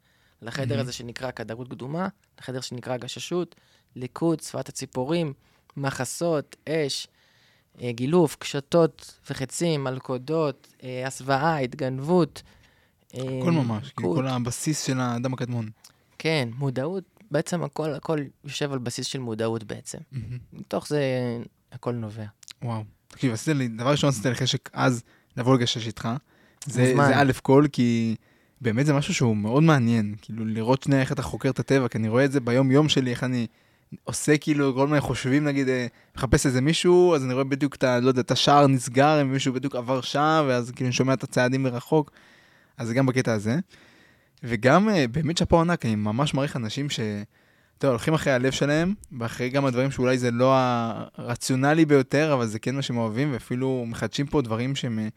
לחדר מהמם. הזה שנקרא כדרות קדומה, לחדר שנקרא גששות, ליקוד, שפת הציפורים, מחסות, אש, אה, גילוף, קשתות וחצים, מלכודות, אה, הסוואה, התגנבות. הכל ממש. כל הבסיס של האדם הקדמון. כן, מודעות, בעצם הכל, הכל יושב על בסיס של מודעות בעצם. מתוך זה הכל נובע. וואו. תקשיב, עשית לי, דבר ראשון עשית לי חשק אז לבוא לגשש איתך. זה א' כל, כי באמת זה משהו שהוא מאוד מעניין. כאילו, לראות שנייה איך אתה חוקר את הטבע, כי אני רואה את זה ביום-יום שלי, איך אני עושה כאילו כל מיני חושבים, נגיד, אה, מחפש איזה מישהו, אז אני רואה בדיוק את ה... לא יודע, את השער נסגר, אם מישהו בדיוק עבר שם, ואז כאילו אני שומע את הצעדים מרחוק. אז זה גם בקטע הזה. וגם אה, באמת שאפו ענק, אני ממש מעריך אנשים ש... אתה יודע, הולכים אחרי הלב שלהם, ואחרי גם הדברים שאולי זה לא הרציונלי ביותר, אבל זה כן מה שהם אוהבים, ואפילו מחדשים פה דברים שהם, אה,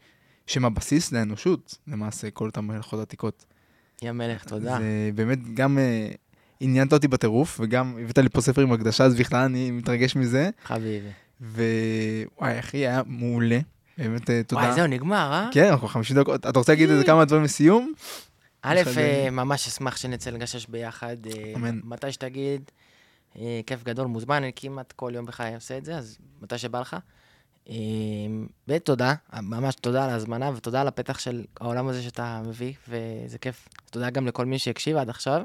שהם הבסיס לאנושות, למעשה, כל אותם מלאכות עתיקות. יא מלך, תודה. זה באמת גם אה, עניינת אותי בטירוף, וגם הבאת לי פה ספר עם הקדשה, אז בכלל אני מתרגש מזה. חביבי. ווואי, אחי, היה מעולה. באמת, אה, תודה. וואי, זהו, נגמר, אה? כן, אנחנו 50 דקות. אתה רוצה להגיד איזה כמה דברים לסיום? א', אה, ממש אשמח שנצא לגשש ביחד. אה, אמן. מתי שתגיד, אה, כיף גדול, מוזמן, אני כמעט כל יום בחיי עושה את זה, אז מתי שבא לך. ותודה, ממש תודה על ההזמנה ותודה על הפתח של העולם הזה שאתה מביא, וזה כיף. תודה גם לכל מי שהקשיב עד עכשיו.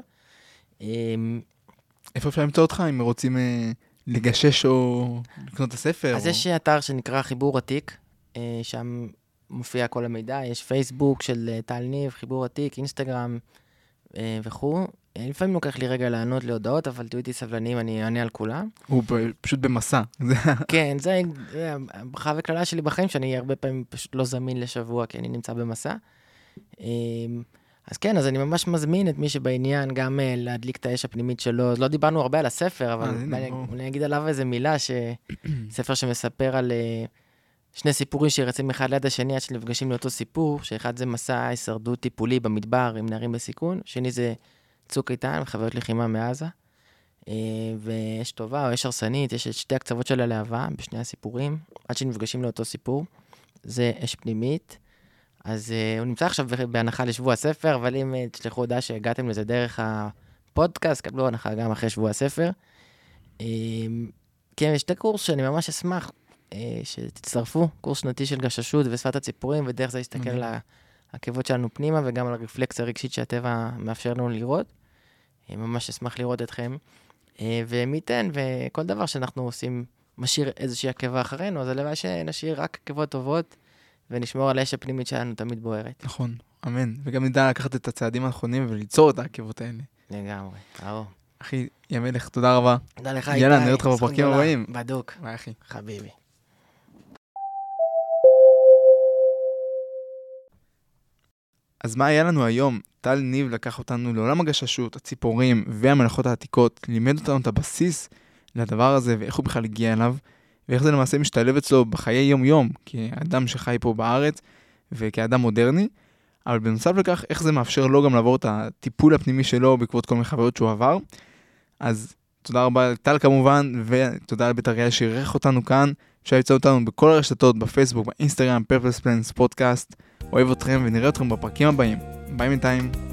איפה אפשר למצוא אותך, אם רוצים לגשש או לקנות את הספר? אז או- יש אתר שנקרא חיבור עתיק, שם מופיע כל המידע, יש פייסבוק של אה, טל ניב, חיבור עתיק, אינסטגרם אה, וכו'. אה, לפעמים לוקח לי רגע לענות להודעות, אבל תהיו איתי סבלניים, אני אענה על כולם. הוא פשוט במסע. כן, זה זה הברכה וקללה שלי בחיים, שאני הרבה פעמים פשוט לא זמין לשבוע, כי אני נמצא במסע. אה, אז כן, אז אני ממש מזמין את מי שבעניין גם אה, להדליק את האש הפנימית שלו. לא דיברנו הרבה על הספר, אבל אני, אגיד עליו איזה מילה, שספר שמספר על אה, שני סיפורים שרצים אחד ליד השני עד שנפגשים לאותו סיפור, שאחד זה מסע הישרדות טיפולי במדבר עם נערים בסיכון, שני זה צוק איתן, חוויות לחימה מעזה. אה, ואש טובה או אש הרסנית, יש את שתי הקצוות של הלהבה בשני הסיפורים, עד שנפגשים לאותו סיפור. זה אש פנימית. אז uh, הוא נמצא עכשיו בהנחה לשבוע הספר, אבל אם uh, תשלחו הודעה שהגעתם לזה דרך הפודקאסט, קבלו הנחה גם אחרי שבוע הספר. Um, כן, יש את הקורס שאני ממש אשמח שתצטרפו, קורס שנתי של גששות ושפת הציפורים, ודרך זה להסתכל. על העקבות שלנו פנימה, וגם על הרפלקס הרגשית שהטבע מאפשר לנו לראות. Uh, ממש אשמח לראות אתכם. Uh, ומי ייתן, וכל דבר שאנחנו עושים משאיר איזושהי עקבה אחרינו, אז הלוואי שנשאיר רק עקבות טובות, ונשמור על האש הפנימית שלנו תמיד בוערת. נכון, אמן. וגם נדע לקחת את הצעדים הנכונים וליצור את העקבות האלה. לגמרי, ברור. אחי, יא מלך, תודה רבה. תודה לך, יאללה, איתי, נראה אותך בפרקים. הבאים. בדוק, ביי, אחי. חביבי. אז מה היה לנו היום? טל ניב לקח אותנו לעולם הגששות, הציפורים והמלאכות העתיקות, לימד אותנו את הבסיס לדבר הזה ואיך הוא בכלל הגיע אליו, ואיך זה למעשה משתלב אצלו בחיי יום-יום, כאדם שחי פה בארץ וכאדם מודרני, אבל בנוסף לכך, איך זה מאפשר לו גם לעבור את הטיפול הפנימי שלו בעקבות כל מיני חוויות שהוא עבר. אז תודה רבה לטל כמובן, ותודה לבית אריאל שאירח אותנו כאן. אפשר למצוא אותנו בכל הרשתות, בפייסבוק, באינסטגרם, פרפלס פלנס, פודקאסט. אוהב אתכם ונראה אתכם בפרקים הבאים. ביי בינתיים.